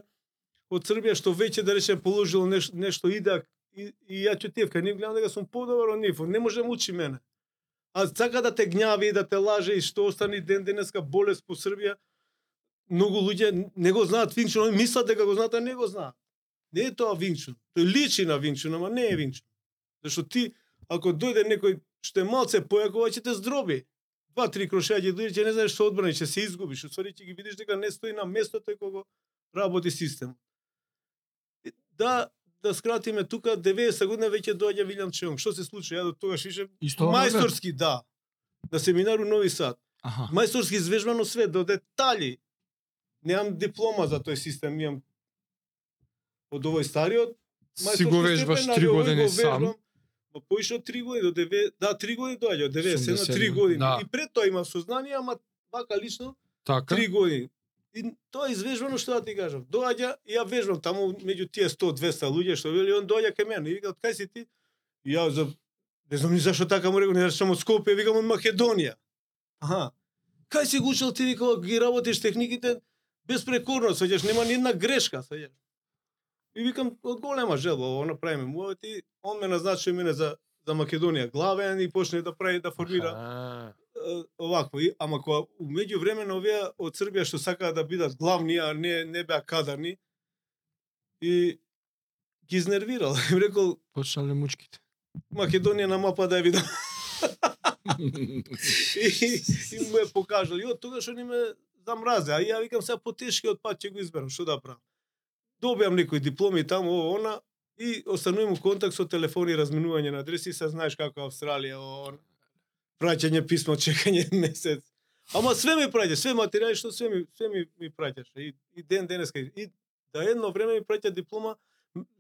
од Србија што веќе да рече положило нешто, нешто идак и, и ја чутевка, ние гледам дека сум подобар од нив, не може да му учи мене. А сака да те гњави и да те лаже и што остани ден денеска болест по Србија, многу луѓе не го знаат Винчун, они мислат дека го знаат, а не го знаат. Не е тоа Винчун. Тој личи на Винчун, ама не е Винчун. Зашто ти, ако дојде некој што е малце појакова, ќе те здроби. Два-три крошеја ќе дојде, ќе не знаеш што одбрани, ќе се изгубиш. Усвари ќе ги видиш дека не стои на местото и кога работи систем. Да, да скратиме тука 90 година веќе доаѓа Вилјам Чеонг. Што се случи? Ја до тогаш више мајсторски, да. На семинар у Нови Сад. Аха. Мајсторски извежбано све до детали. Немам диплома за тој систем, имам од овој стариот. Си го вежбаш степен, три али овој години го сам. Па поише од 3 години до 9, да, 3 години доаѓа, од 90 на 3 87, години. да. И пред тоа имав сознание, ама вака лично Така? 3 години. И тоа е извежбано што да ти кажам. Доаѓа и ја вежбам таму меѓу тие 100-200 луѓе што вели он доаѓа кај мене и вика од кај си ти? И ја за не знам ни зашто така му реков, не знам од Скопје, викам од Македонија. Аха. Кај си го учил ти вика ги работиш техниките безпрекорно, сеќаш нема ни една грешка, сеќаш. И викам од голема желба ово направиме му ти он ме назначи мене за за Македонија главен и почне да прави да формира Аха овакво, и- ама кога меѓу време на овие од Србија што сакаат да бидат главни, а не не беа кадарни, и ги изнервирал. Им рекол, Почнале мучките. Македонија на мапа да ја видам. и, и му е покажал. И од тогаш они ме замразе, а ја викам сега потешкиот пат ќе го изберам, што да правам. Добиам некои дипломи таму, ово, она, и останувам у контакт со телефони, разменување на адреси, се знаеш како Австралија, ово, она. Праќање писмо, чекање месец. Ама све ми праќа, све материјали што све ми све ми, ми праќаше и, и ден денеска и да едно време ми праќа диплома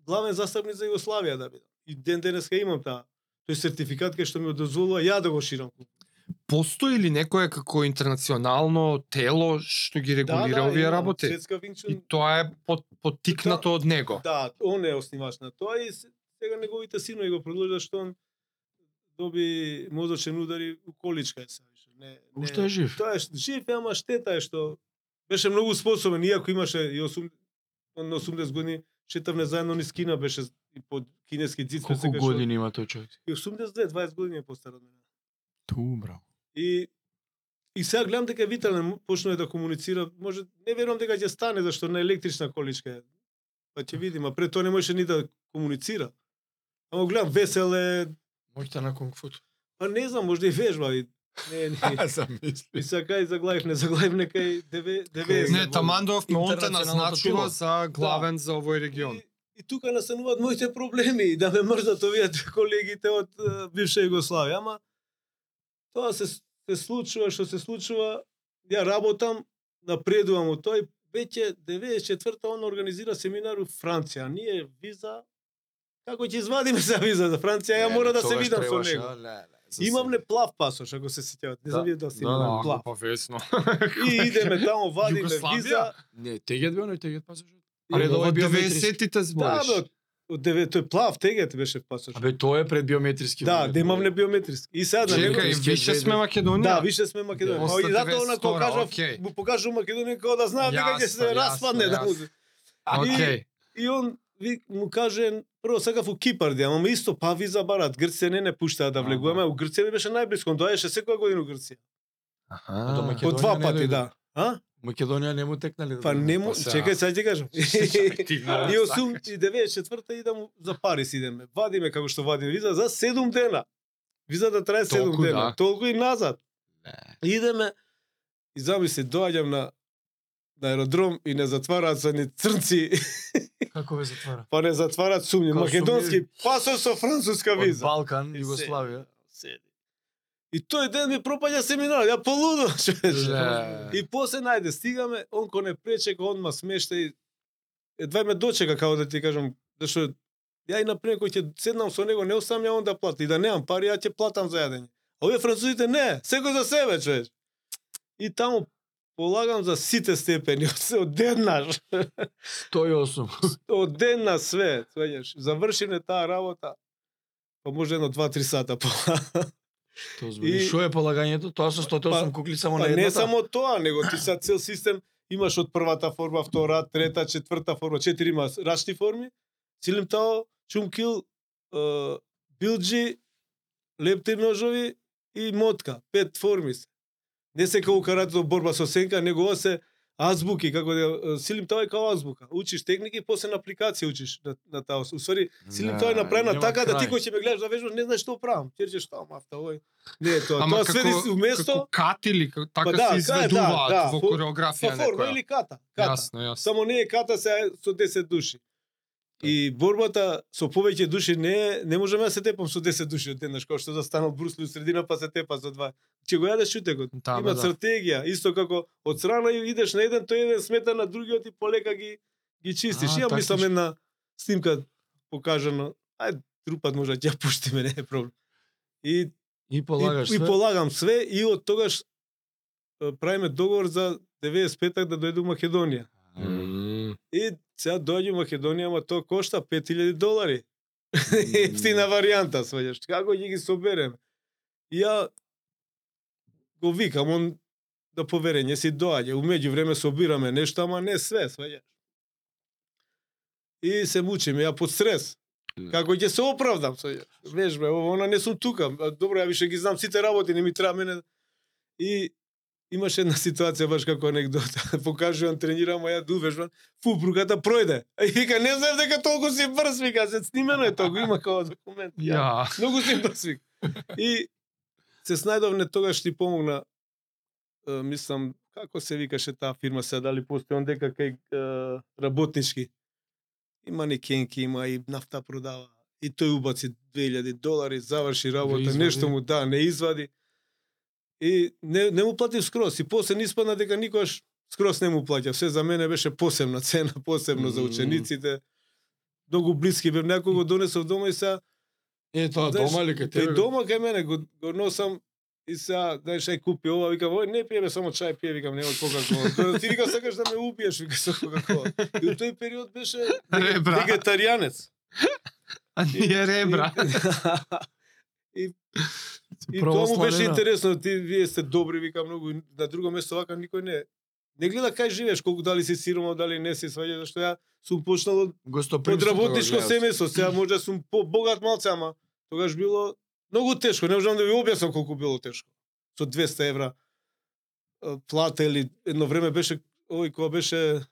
главен застапник за Југославија да бидам. И ден денеска имам таа тој сертификат кај што ми дозволува ја да го ширам. Постои ли некое како интернационално тело што ги регулира овие има работи? Светска И тоа е под, поттикнато од него. Да, он е основач на тоа и се- сега неговите синови го продолжа што он доби мозочен удари у количка е више. Не, не, Уште е жив. Тоа е жив, ама штета е што беше многу способен, иако имаше и 8, он на 80 години шетавне заедно низ Кина, беше и под кинески дзици. Колку години има тој човек? И 82, 20 години е постар од мене. Ту, браво. И и сега гледам дека е витален, почнува да комуницира, може не верувам дека ќе стане зашто на електрична количка е. Па ќе видиме, пред тоа не можеше ни да комуницира. Ама гледам весел е, Моќта на кунг-фут. па не знам, можда и вежба и не, не. Замисли. И сега кај заглавив, не заглавив некај 90. Не, Тамандов ме он те Интернационалното назначува за главен за овој регион. И, и тука настануваат моите проблеми и да ме мрзат овие колегите од е, бивша Југославија, ама тоа се се случува што се случува. Ја работам, напредувам од тој веќе 94-та он организира семинар у Франција. Ние виза како ќе извадиме за виза за Франција? Ја мора да се видам со него. Имам не плав пасош, ако се сеќавате. Не знам Да, вие да си да, имам да. плав. па весно. И идеме таму, вадиме виза. Не, тегет бе, оној тегет. И Пред Ова овој од биометриски. 90-тите Да, збориш. бе, од- од деве тој плав тегет беше пасош. Абе, тоа е пред биометриски. Да, да имам не биометриски. И сега на него Чекај, више сме Македонија. Да, више сме Македонија. Да. Да, и затоа она кога 92, кажав, му покажав Македонија како да знаам дека ќе се распадне да му. Океј. И он ви, му каже прво сакав у Кипар да, ама исто па виза барат. Грција не не пуштаа да влегуваме, у Грција ми беше најблиско. Он доаѓаше секоја година у Грција. Аха. По два пати, да. А? Македонија не му текнали да Па не му, чекај сега ќе кажам. И 8 и 94-та идам за Париз идеме. Вадиме како што вадиме виза за 7 дена. Визата трае 7 Толку, дена. да. Толку и назад. Не. Идеме и замисли доаѓам на на аеродром и не затвараат се ни црнци, Како ве затвара? па не затвараат сумњи. Како Македонски сумњи? пасош со француска Од виза. Балкан, И Југославија. Седи. И тој ден ми пропаѓа семинар, ја полудо, човече. И после најде стигаме, он ко не пречека, он ма смешта и едва ме дочека како да ти кажам, зашто ја и например кој ќе седнам со него, не оставам ја он да плати, и да немам пари, ја ќе платам за јадење. А овие французите не, секој за себе, човеч. И таму полагам за сите степени, од, од деннаш, 108. од ден на све, свеѓаш. Завршиме таа работа, па може едно 2-3 сата по. Тоа збори. И- Шо е полагањето? Тоа со 108 Па- кукли само Па на не едната? само тоа, него ти са цел систем имаш од првата форма, втора, трета, четврта форма, четири има рачни форми. Силимтао, чумкил, е, билџи, лепти ножови и мотка. Пет форми се. Не се како каратето борба со сенка, него ова се азбуки, како да Силимтао е како азбука. Учиш техники, после на апликација учиш на, на таа. Усвари, Силимтао е Не, направена нема така да ти кој ќе ме гледаш да вежбаш, не знаеш што правам. Ти речеш што мафта овој. Не е тоа. Ама тоа све како, ди уместо како катили, како, така Па да, се да, изведуваат да, во фо- кореографија Со форма некоја. или ката. ката. Јасно, јасно. Само не е ката се со 10 души. И борбата со повеќе души не е, не можеме да се тепам со 10 души од еднаш, како што застанал Брусли у средина па се тепа со два. Ќе го јадеш шутекот. Да, Има да, да. стратегија, исто како од страна и идеш на еден, тој еден смета на другиот и полека ги ги чистиш. А, Ја така мислам една снимка покажано. Ајде, друг пат може да ќе ја пуштиме, не е проблем. И И полагаш и, и све. полагам све и од тогаш правиме договор за 95-так да дојде у Македонија. Мм. И сега у Македонија, ама тоа кошта 5000 долари. Ефтина варијанта, сваѓаш. Како ќе ги соберем? И ја го викам, он да поверење си доаѓа. Умеѓу време собираме нешто, ама не све, сваѓаш. И се мучиме, ја под стрес. Како ќе се оправдам, сваѓаш. Вежбе, ово, она не сум тука. Добро, ја више ги знам сите работи, не ми треба мене. И имаше една ситуација баш како анекдота. Покажувам, тренирам, а ја дувежбам. Фу, бругата пројде. И вика, не знаев дека толку си брз, вика, се снимено е тоа, има како документ. Ја. Многу си брз, вика. И се снајдов не тогаш ти помогна, е, мислам, како се викаше таа фирма, се дали постои он дека кај е, работнички. Има никенки, има и нафта продава. И тој убаци 2000 долари, заврши работа, извади. нешто му да, не извади. И не, не му платив скроз. И после не испадна дека никош скроз не му плаќа. Се за мене беше посебна цена, посебно за Мм. учениците. Многу блиски бев, некој го донесов дома и сега Е, тоа Знаеш, дома ли кај И тебе? дома кај мене го, го носам и сега, знаеш, ај купи ова, викам, ој, не пиеме само чај, пие, викам, нема кока-кола. Ти вика сакаш да ме убиеш, вика со кока-кола. И у тој период беше Ребра. вегетаријанец. А ние ребра. И, и тоа му беше интересно, ти вие сте добри, вика многу, и на друго место вака никој не не гледа кај живееш, колку дали си сирома, дали не си сваѓа, зашто ја сум почнал од работничко семејство, сега може сум по богат малце, ама тогаш било многу тешко, не можам да ви објаснам колку било тешко. Со 200 евра плата или едно време беше овој кога беше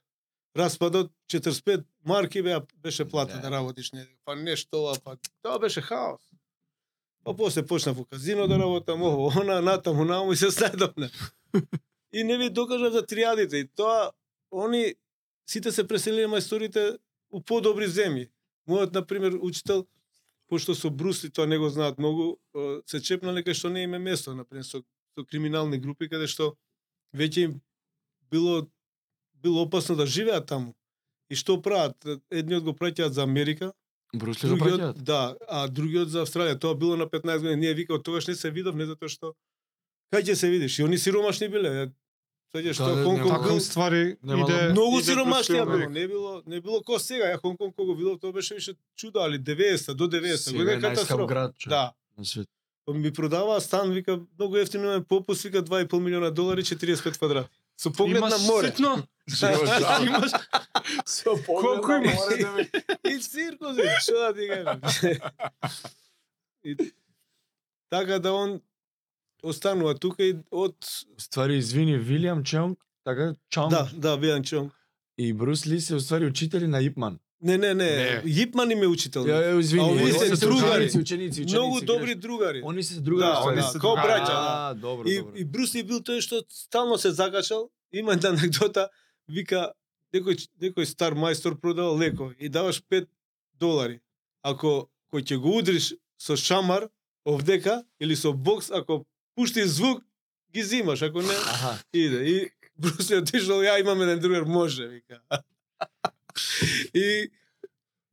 распадот 45 марки беа беше плата Да. да, работиш не па нешто ова па тоа беше хаос. Па после почна во казино да работам, ово, она, натаму, наму и се следовне. и не ви докажа за триадите. И тоа, они, сите се преселиле мајсторите у подобри земји. Мојот, например, учител, пошто со Брусли, тоа не го знаат многу, се чепнале кај што не име место, например, со, со криминални групи, каде што веќе им било, било опасно да живеат таму. И што прават? Едниот го праќаат за Америка, Брусли го другиот, да, а другиот за Австралија. Тоа било на 15 години. Ние вика, од тогаш не се видов, не затоа што кај ќе се видиш? И они сиромашни биле. Сеќаш што Да, да, Хонконг нема- бил ствари Нема иде да- многу иде сиромашни било. Не било, не било ко сега. Ја Хонконг кога го видов, тоа беше више чудо, али 90 до 90 Сега година е катастрофа. град, човек, Да. ми продаваа стан, вика, многу ефтино имаме попус, вика 2,5 милиона долари, 45 квадрати. Со поглед Имаш на море. ситно? Да. Имаш Со Колку има? И циркузи, што да ти кажам. и, така да он останува тука и од Ствари, извини, Вилиам Чонг, така, Чонг да, да, Биан Чонг. и Брус Ли се уствари учители на Ипман. Не, не, не, Не. Јипман им е учител. Ја, ја, извини, А они се се другари. ученици, ученици, ученици. Многу добри другари. Они се другари. Да, они да, се као браќа, да. А, добро, И, добро. и Брус Ли бил тој што стално се закачал. Има една анекдота, вика, некој, некој стар мајстор продава леко и даваш 5 долари. Ако кој ќе го удриш со шамар, овдека, или со бокс, ако пушти звук, ги зимаш, ако не, Аха. иде. И Брус Ли отишол, ја имам еден другар, може, вика. И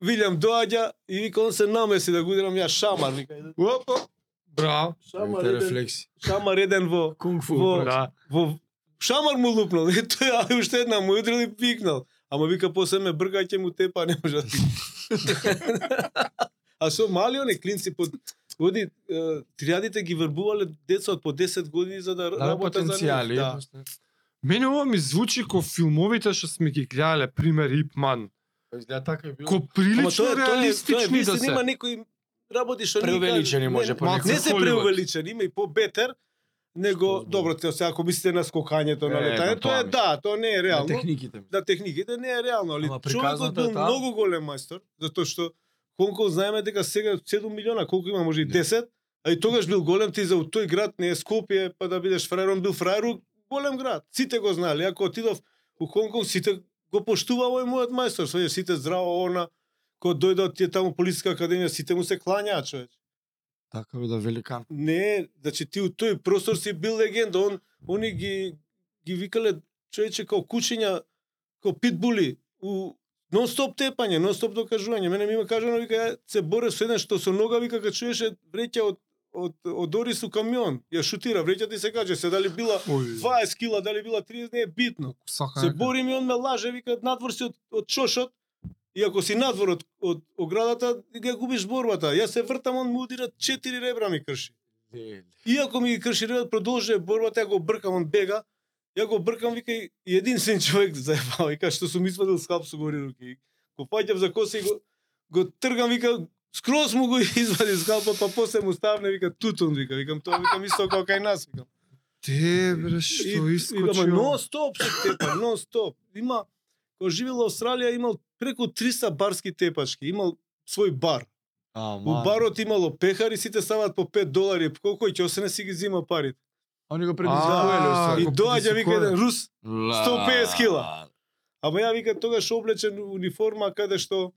Вилјам доаѓа и вика, он се намеси да го ја шамар, вика. Опа. Браво. Шамар еден, рефлекси. шамар еден во Кунг фу. Во- Да. во шамар му лупнал. И тој уште една му удрил и пикнал. Ама вика после ме брга ќе му тепа не може да а со мали они клинци под Оди, е, триадите ги вербувале деца од по 10 години за да, Да, работат за потенцијали. нив. Да. Мене ова ми звучи ко филмовите што сме ги гледале, пример Ипман. Изгледа така и било. Ко Ама прилично тоа е- тоа е- реалистични тоа е, да се. Има некои работи што Преувеличени може не, понекогаш. Не се преувеличени, има и по-бетер, него Што, добро, те сега ако мислите на скокањето на Е, летање, на тоа е да, тоа не е На реално. техниките. ми. да техниките не е реално, али Ама човекот е бил таа. многу голем мајстор, затоа што Хонконг знаеме дека сега 7 милиона, колку има, може и Да. 10, а и тогаш бил голем ти за у тој град не е Скопје, па да бидеш фраер, он бил фраер у голем град. Сите го знаеле, ако отидов у Хонконг, сите го почтува овој мојот мајстор, сваѓа сите здраво она, кога дојде од тие таму полициска академија, сите му се клањаат човек. Така бе да великан. Не, значи ти у тој простор си бил легенда, он они ги ги викале човече као кучиња, као питбули у нон-стоп тепање, нон-стоп докажување. Мене ми има кажано вика се боре со еден што со нога вика кога чуеше вреќа од од од Орис у камион. Ја шутира, вреќа ти се каже, се дали била Ој, 20 кила, дали била 30, не е битно. сака Се бори ми он ме лаже, вика надвор си од, од чошот. И ако си надвор од, од оградата, ја губиш борбата. Јас се вртам, он му удира 4 ребра ми крши. Иако ми ги крши ребра, продолжува борбата, ја го бркам, он бега. Ја го бркам, вика, и единствен човек заебава, вика, што сум извадил скалп со гори руки. Го фаќам за коса и го, го тргам, вика, скроз му го извади скалпот, па после му ставне, вика, тутун, вика, викам, тоа, викам, исто како кај нас, викам. Те бре што искочи. Ама нон стоп се тепа, нон стоп. Има кога живел во Австралија имал преку 300 барски тепачки, имал свој бар. А, У барот имало пехари, сите ставаат по 5 долари, колку ќе осене си ги зима парите. Они го А, предизвикувале И доаѓа вика еден рус, 150 кила. Ла. ама ја вика тогаш облечен униформа каде што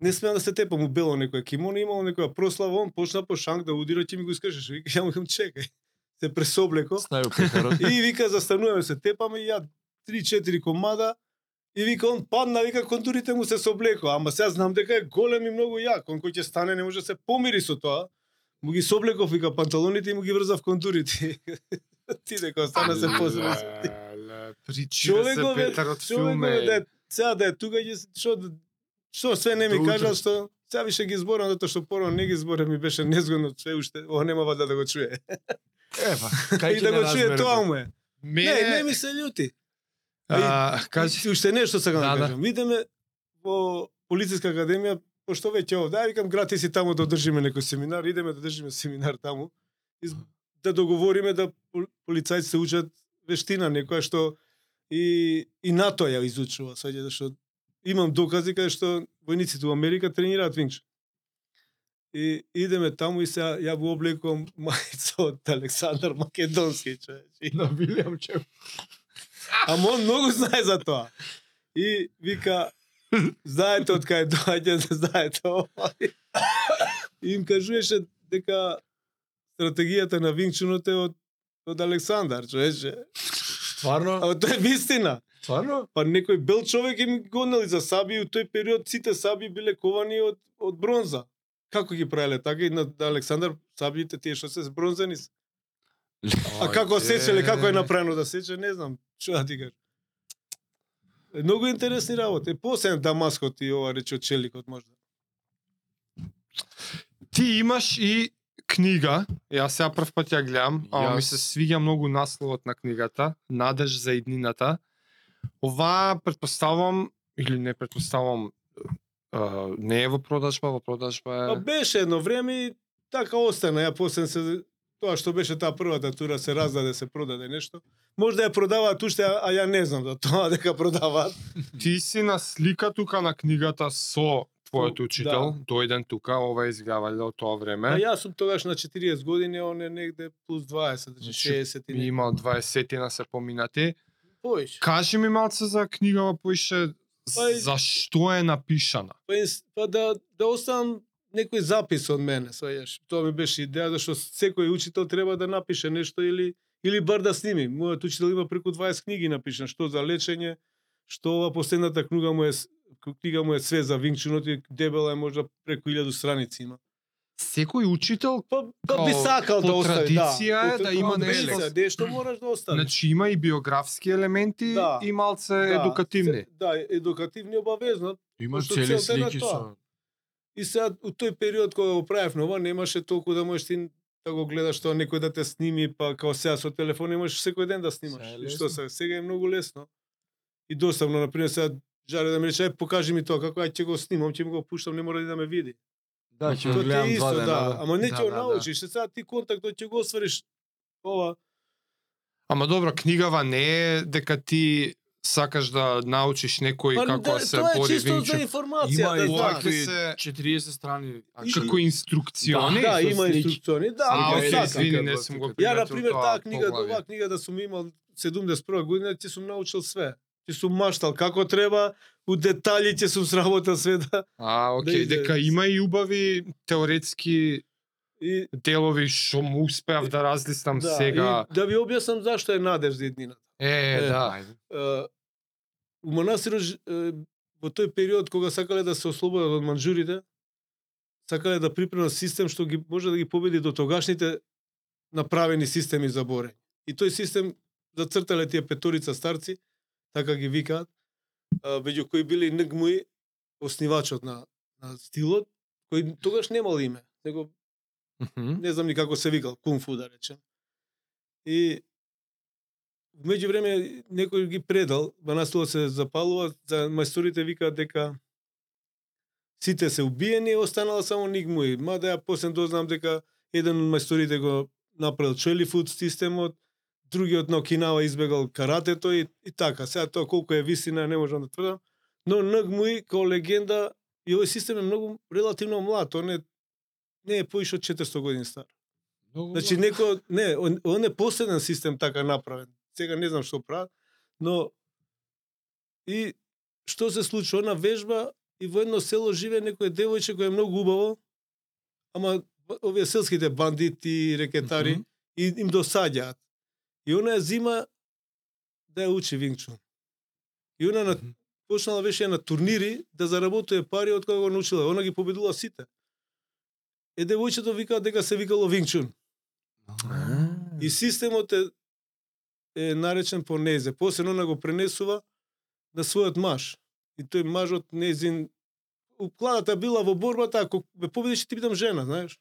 не смеа да се тепам у бело некоја кимоно, имало некоја прослава, он почна по шанк да удира, ќе ми го искажеш. Вика, ја му викам, чекај. Се пресоблеко. И вика застануваме се тепаме и ја 3-4 комада И вика он падна, вика контурите му се соблеко, ама сега знам дека е голем и многу јак, он кој ќе стане не може да се помири со тоа. Му ги соблеков вика панталоните и му ги врзав контурите. Ти дека стана се посебно. Леле, Причи Човеков се филме. да е- сега да е тука ќе се- што што све не ми Да кажа што сега више ги зборам затоа што порано не ги зборам ми беше незгодно све уште ова нема да го чуе. Ева, кај И да го чуе тоа му е. Ме, Не, не ми се љути. а, Кажи уште нешто сакам да, Да, да. кажам. Видиме во полициска академија пошто веќе овде, ај викам гратис и таму да одржиме некој семинар, идеме да држиме семинар таму. И да договориме да пол- полицајците учат вештина некоја што и и НАТО ја изучува, сваѓа зашто имам докази каде што војниците во Америка тренираат винч. И идеме таму и се ја го облекувам мајца од Александар Македонски, човече. на Вилијам Чеп. Ама он многу знае за тоа. И вика, знаете од кај доаѓа, знаете ова. И им кажуваше дека стратегијата на Винчунот е од од Александар, човече. Стварно? Ама тоа е вистина. Стварно? Па некој бел човек им гонели за саби и у тој период сите саби биле ковани од од бронза. Како ги правеле така и на, на Александар сабите тие што се бронзени. се. А како сечеле, како е направено да сече, не знам. Што да ти кажам. Е, Многу интересни работи. Посебен Дамаскот и ова рече од Челикот можда. ти имаш и книга, јас сега прв пат ја гледам, ама ми се свиѓа многу насловот на книгата, Надеж за иднината. Ова предпоставам или не предпоставам а, не е во продажба, во продажба Па е... беше едно време и така остана. Ја после се тоа што беше таа првата тура се раздаде, се продаде нешто. Можда ја продаваат уште, а ја не знам за тоа дека продаваат. Ти си на слика тука на книгата со твојот Да. учител, дојден тука, ова е изгледале од тоа време. А јас сум тогаш на 40 години, он е негде плюс 20, значи Значи, 60 и Ми не. има 20 на се поминати. Поиш. Кажи ми малце за книгава поише Па зашто е напишана. Па, па да, да оставам некој запис од мене, сваѓаш. Тоа ми беше идеја, зашто секој учител треба да напише нешто или или бар да сними. Мојот учител има преку 20 книги напишан, што за лечење, што ова последната книга му е книга му е све за винчунот и дебела е можда преку 1000 страници има. Секој учител Па, па би сакал по да остави, традиција е По- да по има традиција, нешто- Нешто мораш да оставиш. Значи има и биографски елементи Да. и малце едукативни. се- Да, едукативни обавезно. Има Пошто цели слики со... И сега, у тој период кога го правев ова, немаше толку да можеш ти да го гледаш тоа некој да те сними, па као сега со телефон можеш секој ден да снимаш. Сега е И лесно. што сега, сега е многу лесно. И доставно, на пример, сега жаре да ми рече, покажи ми тоа, како ќе го снимам, ќе му го пуштам, не мора да ме види. Да, ќе Тоа го ти гледам е два исто, дена. да. Ама не Да, ќе го да, да. научиш, сега ти контактот ќе го освариш ова. Ама добро, книгава не е дека ти сакаш да научиш некој Па, како да, се тоа е бори чисто за информација, Има да и знаеш. се- 40 страни. а Како инструкциони. Да, со има инструкциони, да, А, слики. извини, не сум го Ја, на приметил пример, тоа таа книга, оваа книга да сум имал 71 година, ќе сум научил све. Ќе сум маштал како треба, у детали ќе сум сработил све да. А, окей, Да дека има и убави теоретски И делови што му успеав да разлистам да, сега. и да ви објаснам зашто е надеж за еднината. Е, Е, да. Е, у е, во тој период кога сакале да се ослободат од манџурите, сакале да припремат систем што ги може да ги победи до тогашните направени системи за борење. И тој систем зацртале тие петорица старци, така ги викаат, меѓу кои били Нгмуи, основачот на, на стилот, кој тогаш немал име, него Мгм. не знам ни како се викал, кунг-фу да речем. И меѓу време некој ги предал, манастирот се запалува, за мајсторите викаат дека сите се убиени, останала само Нигмуи. Мада ја после дознам дека еден од мајсторите го направил Челифуд системот, другиот на Окинава избегал каратето и, и така. Сега тоа колку е вистина не можам да тврдам, но Нигмуи као легенда и овој систем е многу релативно млад, он е не е поише од 400 години стар. Значи некој не, он, он е последен систем така направен. Сега не знам што прават, но и што се случи она вежба и во едно село живее некој девојче кој е многу убаво, ама овие селските бандити, рекетари Мгм. и им досаѓаат. И она ја зима да ја учи Вингчун. И она на почнала беше на турнири да заработува пари од кога го научила. Она ги победила сите. Е девојчето вика дека се викало Вингчун. И системот е, е наречен по незе. После она го пренесува на својот маж. И тој мажот незин укладата била во борбата, ако ме победиш ти бидам жена, знаеш.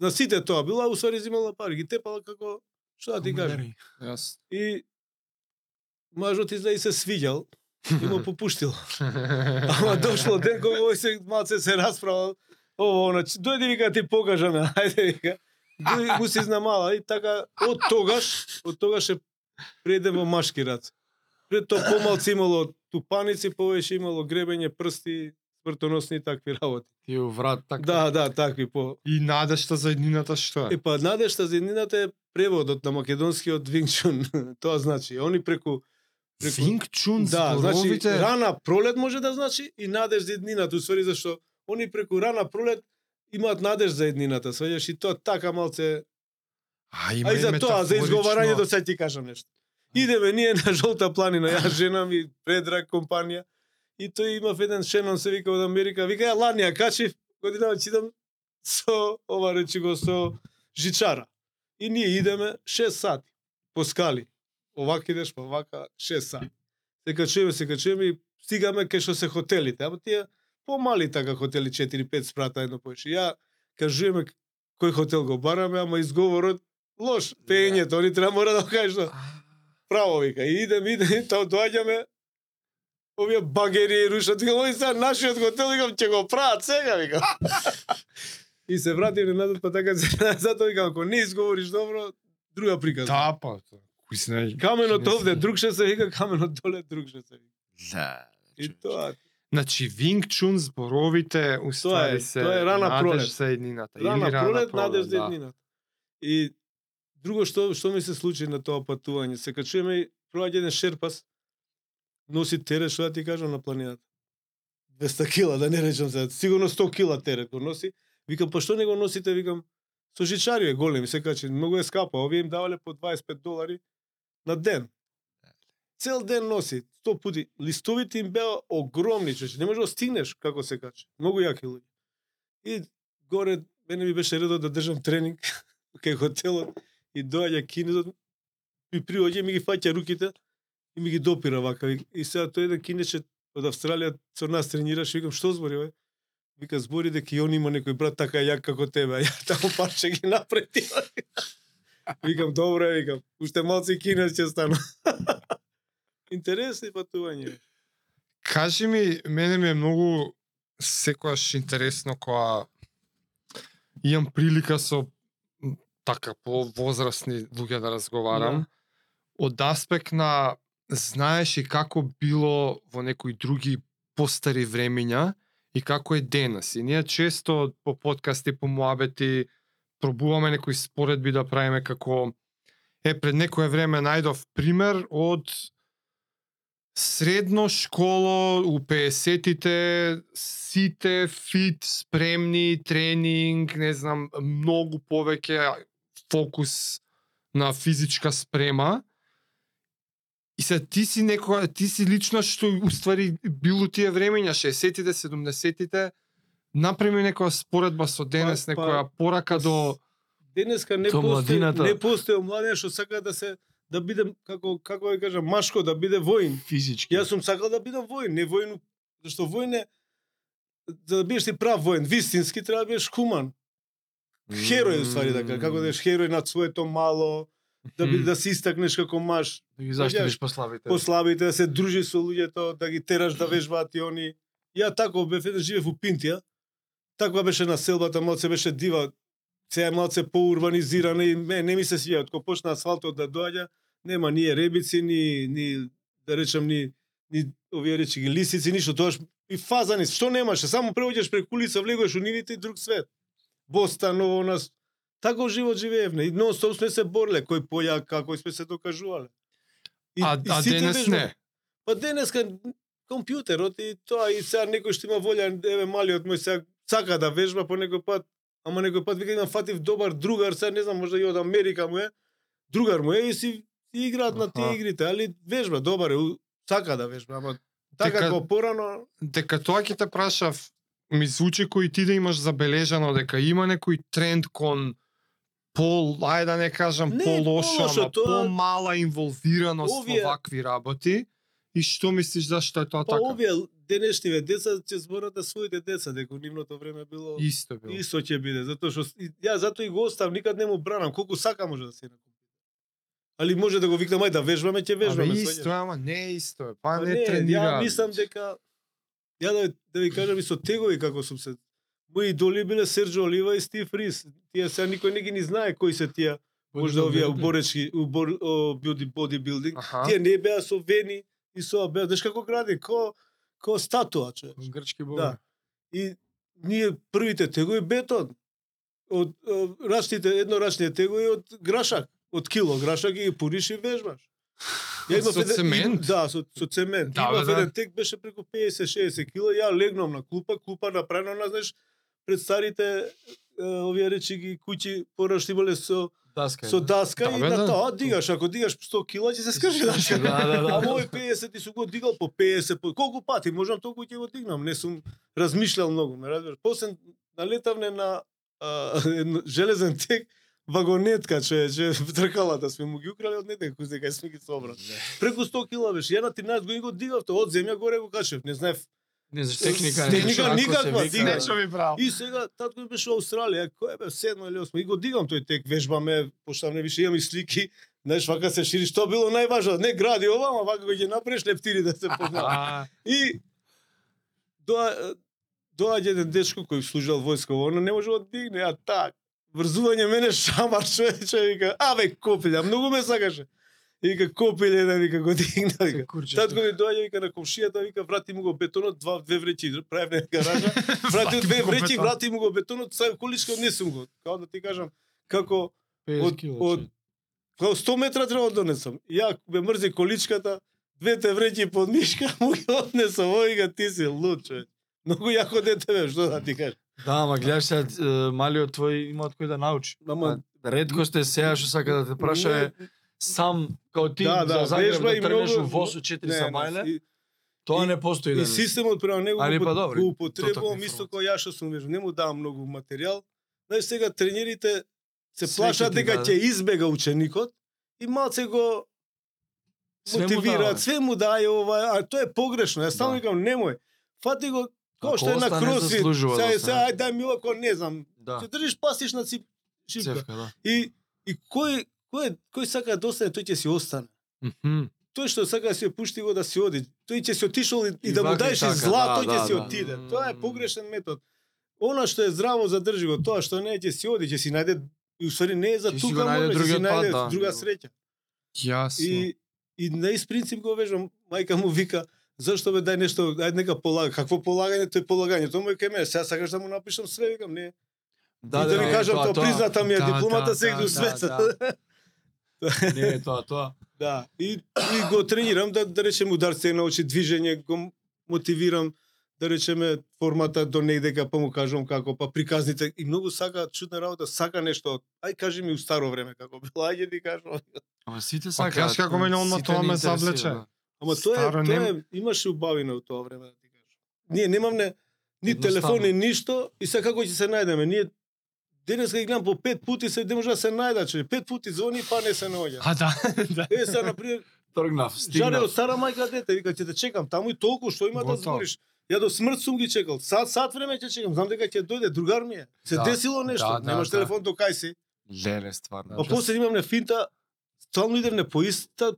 На сите тоа била, усвари зимала пари, ги тепала како што да ти кажам. Јас. И мажот изда и се свиѓал и му попуштил. Ама дошло ден кога овој се малце се расправа. Ово, она, дојди вика ти покажаме, ајде вика. Дојди му се изнамала и така од тогаш, од тогаш е преде во машки раце. Пред тоа помалци имало тупаници, повеќе имало гребење прсти, смртоносни и такви работи. Ти врат така. Да, да, такви по. И надежта за еднината што Е е? па надежта за еднината е преводот на македонскиот Вингчун. Тоа значи, они преку преку Винг Чун Да, значи зборовите... рана пролет може да значи и надеж за еднината, усвари зашто они преку рана пролет имаат надеж за еднината, сваѓаш и тоа така малце. А, има А и за тоа, за изговарањето сега ти кажам нешто. Идеме ние на жолта планина, ја жена ми предраг компанија и тој имав еден шенон се вика од Америка, вика ја ланија качив, годинава читам со ова речи го со жичара. И ние идеме 6 сати по скали. Овака идеш, па вака 6 сати. Се качуваме, се качуваме и стигаме кај што се хотелите. Ама тие помали така хотели 4-5 спрата едно поише. Ја кажуваме кој хотел го бараме, ама изговорот лош. Пењето, они треба мора да што право вика. И идеме, идеме, тоа доаѓаме овие багери рушат, вика, ој сега нашиот хотел, викам, ќе го прават сега, вика. и се вратиме назад, па така се затоа викам, ако не изговориш добро, друга приказна. Да, па. Кој знае? Каменот Не овде, друг ше се вика, каменот доле, друг ше се вика. Да. И тоа, Значи, Винг Чун зборовите уствари е- се тоа е рана надеж пролет. за еднината. Или рана пролет, надеж за да. еднината. И друго што што ми се случи на тоа патување, се качуваме и проаѓа еден шерпас, носи терет, што да ти кажам, на планината. 200 кила, да не речам се, сигурно 100 кила терет го носи. Викам, па што не го носите, викам, со жичари е голем, се качи, многу е скапа, овие им давале по 25 долари на ден. Цел ден носи, 100 пути. Листовите им беа огромни, че не може да стигнеш како се качи. Многу јаки луѓе. И горе, мене ми беше редо да држам тренинг кај хотелот и доаѓа кинезот и приоѓа ми ги фаќа руките и ми ги допира вака. И- сега тој еден кинече од Австралија со нас тренираше, викам што збори бе? Вика збори дека и он има некој брат така јак како тебе, а ја таму парче ги напрети. викам добро, е, викам, уште малци кинес ќе стану. Интересни патување. Кажи ми, мене ми е многу секојаш интересно кога имам прилика со така по возрастни луѓе да разговарам. Од аспект на знаеш и како било во некои други постари времења и како е денес. И ние често по подкасти, по муабети, пробуваме некои споредби да правиме како е пред некое време најдов пример од средно школо у 50-тите сите фит, спремни, тренинг, не знам, многу повеќе фокус на физичка спрема. И се ти си некоја, ти си лично што уствари било тие времења 60-тите, 70-тите, направи некоја споредба со денес, Па- па- некоја порака до Денеска не постои, не постои младен што сака да се да биде како како да кажам машко да биде воин. Физички. Јас сум сакал да бидам воин, не воин, зашто воин е за да бидеш ти прав воин, вистински треба да бидеш хуман. Херој уствари да кажам, како да бидеш херој над своето мало, да би, да се истакнеш како маж, Да ги заштитиш послабите. послабите, да се дружиш со луѓето, да ги тераш да вежбаат и они. Ја тако бев еден живеев у Пинтија. Таква беше населбата, малце беше дива. Сега е малце поурбанизирана и ме, не ми се свија. Кога почна асфалтот да доаѓа, нема ни ребици, ни, ни да речем, ни, ни овие речи ги лисици, ништо. Тоа и фазани, што немаше, само преоѓаш преку улица, влегуваш у нивите и друг свет. Бостан, ново нас. Тако живот живеевме. И нон стоп сме се борле, кој појак, како сме се докажувале. И, а, и а денес не. Па денеска компјутерот и тоа и сега некој што има волја, еве малиот мој сега сака да вежба по некој пат, ама некој пат вика имам фатив добар другар, сега не знам, можда и од Америка му е, другар му е и си и играат на тие игрите, али вежба добар е, у- сака да вежба, ама Така дека- како порано, дека тоа ќе те прашав, ми звучи кој ти да имаш забележано дека има некој тренд кон пол, ајде да не кажам Не, полошо, ама тоа- помала инволвираност Овие- во вакви работи. И што мислиш зашто е тоа па така? овие денешниве деца ќе зборат на своите деца дека нивното време било Исто било. исто ќе биде, затоа што ја затоа и го остав, никад не му бранам, колку сака може да се на компјутер. Али може да го викнам ај да вежбаме, ќе Абе, вежбаме. исто е, ама не е исто е. Па Па не, не, тренира. ја мислам дека ја да, да ви кажам и со тегови како сум се Мои идоли биле Серджо Олива и Стив Рис. Тие сега никој не ги ни знае кои се тие, можда овие уборечки, убор, о, боди, бодибилдинг. Тие не беа со вени и со беа, знаеш како гради, ко ко статуа, човече. Грчки бог. Да. И ние првите тегови бетон од о, рачните еднорачните тегови од грашак, од кило грашак и ги пуриш и вежбаш. Ја имав Со цемент? Да, со, со цемент. Да, имав да. еден тек беше преку 50-60 кило, ја легнам на клупа, клупа направена на знаеш пред старите овие речи ги куќи пораш имале со Даска. со даска Да, и на да. тоа дигаш, ако дигаш 100 кила ќе се скрши даска. Да, да, да. А мој 50 и сум го дигал по 50, по колку пати можам толку ќе го дигнам, не сум размишлял многу, ме разбираш. После налетавне на а, железен тек вагонетка, че че тркалата сме му ги украли од некаде кој дека сме ги собрали. Преку 100 кила беше. Ја на 13 години го дигав, тоа од земја горе го качев. Не знаев. Не знаеш техника. не Техника никаква, се вика. дига. Нешто ми прав. И сега татко ми беше во Австралија, кој бе седмо или осмо и го дигам тој тек, вежбаме, пошто не више имам и слики. Знаеш, вака се шири, што било најважно, не гради ова, ама вака го ќе направиш лептири да се познаат. А, И доа доаѓа еден дечко кој служел војска, оно не може да дигне, а так. Врзување мене шамар човече, вика, абе копилја, многу ме сакаше. И вика копилја да вика го дигна, вика. Татко ми доаѓа вика на комшијата, вика врати му го бетонот, два две вреќи, правевме гаража, врати две вреќи, врати му го бетонот, сам количка однесум го. Као да ти кажам, како 50 од- од-. Као 100 метра треба да донесам. Ја ме мрзи количката, двете вреќи под мишка, му ги однесам. Овој ти си луд, човек. Многу јако дете бе, што да ти кажам. Да, ама гледаш се малиот твој има од кој да научи. Ама А, Ретко сте сега што сака да те праша е сам као ти Да, да, за Загреб да и многу- у ВОС 4 не, за мајле. и- Тоа и- не постои И да системот према него Али го, па добри, го употребувам исто кој ја што сум вежбал. Не му давам многу материјал. Знаеш сега тренерите се плашат дека даде. ќе избега ученикот и малце го мотивираат, све му дај ова, а тоа е погрешно. Јас само Да. викам немој. Фати го Кој што е на кросфит, заслужува да сега, сега, ај дај ми око, не знам, Да. ќе држиш пасиш на цип, шипка. Цевка, да. И, и кој, кој, кој сака да остане, тој ќе си остане. мгм. Тој што сака да ја пушти го да си оди, тој ќе си отишол и, и И да му даеш и така, зла, да, тој ќе да, си да. отиде. Тоа е погрешен метод. Она што е здраво задржи го, тоа што не ќе си оди, ќе си најде и усвари не е за Ќе тука, најде може, ќе си другиот пат, најде да. друга среќа. Јасно. И и на ист принцип го вежбам, мајка му вика, зашто бе дај нешто, ајде нека полага, какво полагање, тој полагање, тоа му е кај мене, сега сакаш да му напишам све, викам, не. Да, и да ви кажам, тоа призната ми е Да, дипломата да, сега да, до да, света. Не е тоа, тоа. Да, и, и го тренирам да, да речеме ударци да научи движење, го мотивирам да речеме формата до негдека па му кажувам како па приказните и многу сака чудна работа, сака нешто. Ај кажи ми у старо време како било, ајде ти кажувам. Ама сите Па сакаат. кажеш како мене одма тоа ме завлече. да. Ама тоа е, тоа нем- е, имаше убавина у тоа време да ти кажам. Ние немавме ни телефони, ништо и сега како ќе се најдеме? Ние денеска ги гледам по пет пути се не може да се најда, че пет пути звони па не се наоѓа. А да, да. Е, сега на пример, Тргнав, Жаре стигнав. од стара мајка дете, вика ќе те чекам таму и толку што има да Готово. збориш. Ја до смрт сум ги чекал. Сат сат време ќе чекам, знам дека ќе дојде другар ми е. Се Да, десило нешто, да, да, немаш да. телефон до кај си. Леле, стварно. Па после имам финта, стално идем по иста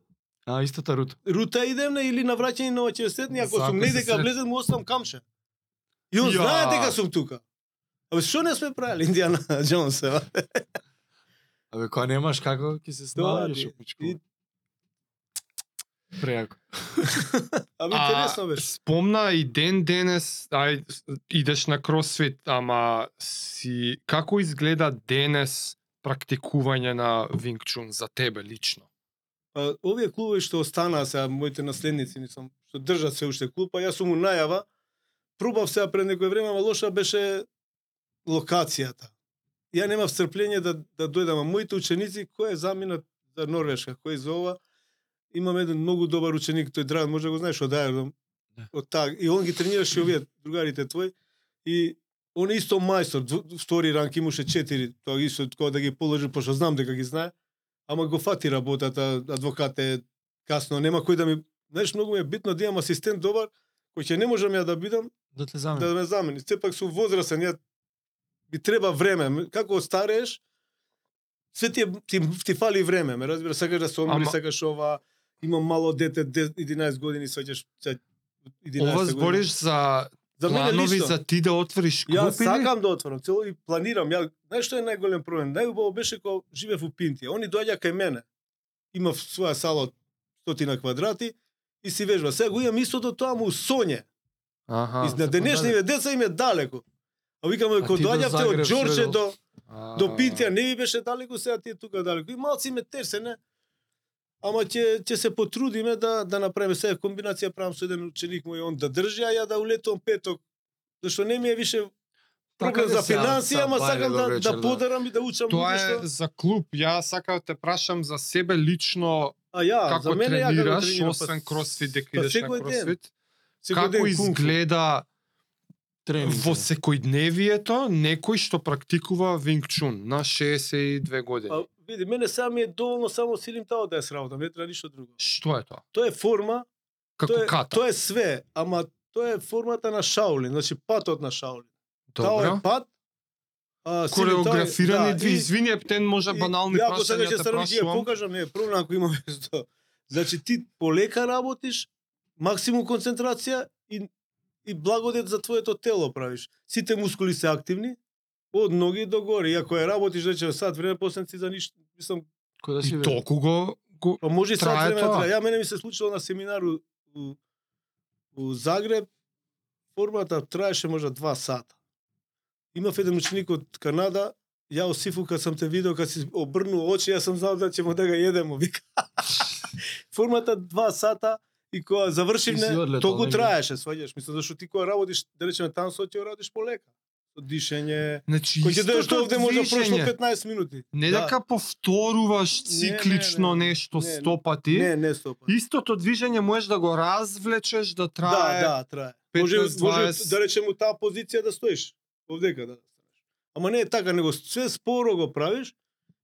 А, истата рута. рута идем или на враќање на университет, и ако За сум се негде дека влезем му оставам камше. И он знае дека сум тука. Абе што не сме правили Индиана Джонс ева? Абе, кога немаш како ќе се ти- опичко. и- Преако. Абе интересно беше. Спомна и ден денес, ај идеш на кросфит, ама си како изгледа денес практикување на Wing Chun за тебе лично? Па, овие клубови што останаа сега, моите наследници, мислам, што држат се уште клуб, па јас сум му најава, пробав сега пред некој време, ама лоша беше локацијата. Ја немав стрпление да, да дојдам, а моите ученици, кој е заминат за Норвешка, кој е за ова, имам еден многу добар ученик, тој Драган, може да го знаеш од Аеродом, Да. Од так и он ги тренираше овие другарите твои и он е исто мајстор, втори ранг имаше 4, тоа исто кога да ги положи, пошто знам дека ги знае, ама го фати работата, адвокат е касно, нема кој да ми, знаеш, многу ми е битно да имам асистент добар, кој ќе не можам ја да бидам, Да те да замени. ме замени. Сепак сум возрастен, ја би треба време. Како старееш, све ти, ти, ти фали време, ме разбира, сакаш да се одмори, Ама- сакаш ова, имам мало дете, 10, 11 години, сваќаш, се 11 Ова година. збориш за за мене планови лично. за ти да отвориш клуб Јас или? сакам да отворам, цело и планирам. Ја, знаеш што е најголем проблем? Најубаво беше кога живеев у Пинтија. Они доаѓа кај мене. Има своја сала од стотина квадрати и си вежба. Сега го имам истото тоа му Соње. Аха. И на денешниве деца им е далеко. А викаме, кога до доаѓавте од Џорџе до, до Пинтија, не ви беше далеко, сега ти е тука далеко. И малци ме терсе, не? Ама ќе ќе се потрудиме да да направиме сега комбинација правам со еден ученик мој он да држи, а ја да улетувам петок. Зашто не ми е више проблем Така за да се, финансија, ама сакам да, вечер, да подарам и да учам Тоа е за клуб. Ја сакам да те прашам за себе лично А ја, како за мене ја како тренираш, тренирам, освен па, кросфит, дека па идеш на ден. кросфит. Како изгледа Тренинг. во секојдневието некој што практикува Винг Чун на 62 години? Па види, мене сега ми е доволно само силим тао да ја сработам, не треба ништо друго. Што е тоа? Тоа е форма, Како тоа е, ката? тоа е све, ама тоа е формата на Шаолин, значи патот на Шаолин. Тао Добро. е пат, а, силим тао е- Кореографирани да, две, извини, ептен може банални и Ако сакаш прашања да ја прашувам. покажам, не е проблем ако имаме што. Значи ти полека работиш, максимум концентрација и и благодет за твоето тело правиш. Сите мускули се активни, од ноги до горе. И ако ја работиш рече сат време, после си за ништо, мислам, Кој да си И толку го, го па може и сат време да тоа. Ја мене ми се случило на семинар у, у, у Загреб, формата траеше можда два сата. Имав еден ученик од Канада, ја Осифу кад сам те видел, кад си обрнул очи, јас сам знал да ќе му да го едемо, вика. Формата два сата и кога Ти завршивме, толку негде. траеше, сваѓаш. Мислам, зашто ти кога работиш, да речеме танцот, ќе работиш полека. Со дишење. Значи, Кој ќе дојдеш овде може да прошло движење. 15 минути. Не Да. дека повторуваш Не, циклично не, не, нешто не, сто пати. Не, не стопа. Истото движење можеш да го развлечеш, да трае. Да, да, трае. 15, Може, може 20. да речем у таа позиција да стоиш. Овдека да. Ама не е така, него све споро го правиш,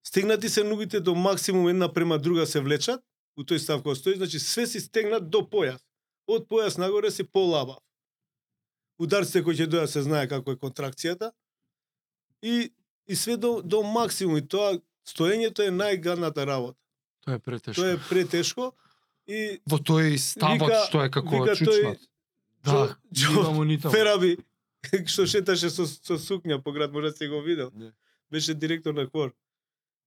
стегнати се ногите до максимум една према друга се влечат, у тој став кога стоиш, значи све си стегнат до појас. Од појас нагоре си полаба. Ударците кои ќе дојдат се знае како е контракцијата. И и све до до максимум и тоа стоењето е најгадната работа. Тоа е претешко. Тоа е претешко и Во тој ставот Вика- што е како вика тој- чучнат. Да, Џо- Џо- има монитор. Фераби, што шеташе со, со сукња по град, може да си го видел. Не. Беше директор на хор.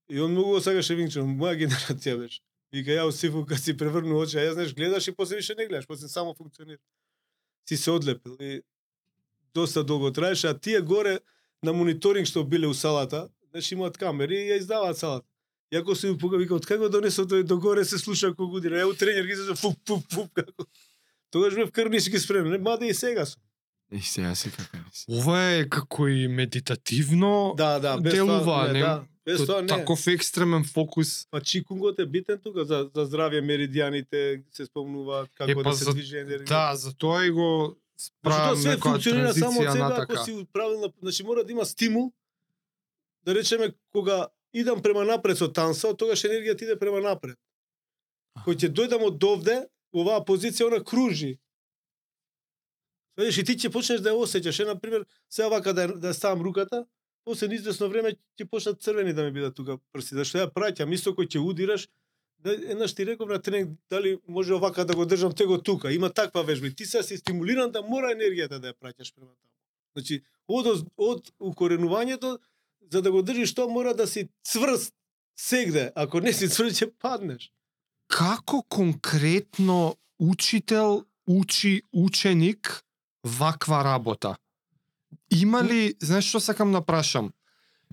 И он многу го сакаше Винчун, моја генерација беше. Вика, ја Сифу, кад си преврну очи, а ја знаеш, гледаш и после више не гледаш, после само функционира. Си се одлепил и доста долго траеше, а тие горе на мониторинг што биле у салата, знаеш, имаат камери и ја издаваат салата. Јако се упуга, вика, од како донесо тој до горе се слуша како година. Ја у тренер ги излезе фуп, фуп, фуп, како. Тогаш бев крнишки спремен, не, мада и сега сум. И сега не си. Ова е како и медитативно Да, да, без делува, не, да, без Тоа не. таков екстремен фокус. Па чикунгот е битен тука за за здравје меридијаните се спомнуваат како Е, да па се за- движи енергија. Да, за тоа и го Значи правам тоа се некоја функционира само од себе ако си правилно, значи мора да има стимул. Да речеме кога идам према напред со танса, тогаш енергијата иде према напред. Кој ќе дојдам од овде, оваа позиција она кружи. Видиш, и ти ќе почнеш да ја осеќаш. Е, например, сега вака да, да ставам руката, после известно време ќе почнат црвени да ми бидат тука прси. Зашто ја праќам, исто кој ќе удираш, да еднаш ти реков на тренинг дали може овака да го држам tego тука. Има таква вежба. Ти се си стимулиран да мора енергијата да ја праќаш према таму. Значи, од, од од укоренувањето, за да го држиш тоа мора да си цврст сегде. Ако не си цврст, ќе паднеш. Како конкретно учител учи ученик ваква работа? Има ли, знаеш што сакам да прашам?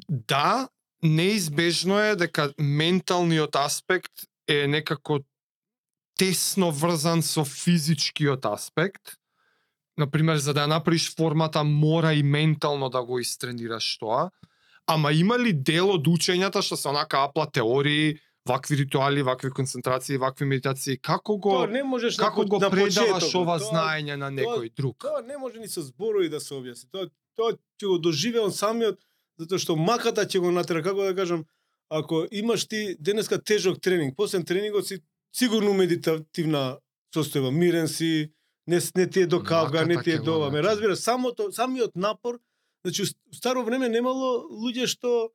Да, неизбежно е дека менталниот аспект е некако тесно врзан со физичкиот аспект. Например, за да ја направиш формата, мора и ментално да го истренираш тоа. Ама има ли дел од учењата што се онака апла теории, вакви ритуали, вакви концентрации, вакви медитации, како го Тоа не можеш на како поч- го на предаваш почетокот. ова Тоа- знаење на некој друг? Тоа не може ни со зборови да се објасни. Тоа тоа ќе го доживее он самиот затоа што маката ќе го натера како да кажам ако имаш ти денеска тежок тренинг, после тренингот си сигурно медитативна состојба, мирен си, не не ти е до кавга, не ти е до ова. Ме разбира, самото самиот напор, значи у старо време немало луѓе што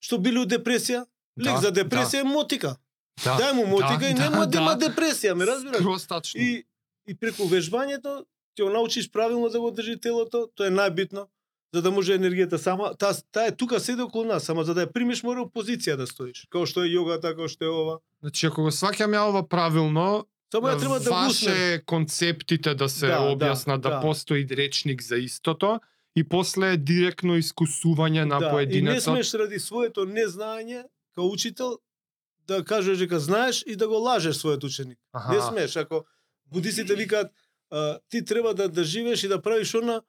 што били у депресија. Лек Да, за депресија е мотика. Да, Дај му мотика да, и да, нема да има да. депресија, ме разбираш? Скроз тачно. И и преку вежбањето ќе го научиш правилно да го држи телото, тоа е најбитно за да може енергијата сама, таа таа е тука седи околу нас, само за да ја примиш мора позиција да стоиш, како што е јогата, како што е ова. Значи, ако го сваќам ја ова правилно, Само ја треба да ваше концептите да се Да, објаснат, да, да, да. постои речник за истото и после директно искусување на да, и не поединецот. смеш ради своето незнаење као учител да кажеш дека знаеш и да го лажеш својот ученик. Аха. Не смеш, ако будисите викаат ти треба да да живееш и да правиш она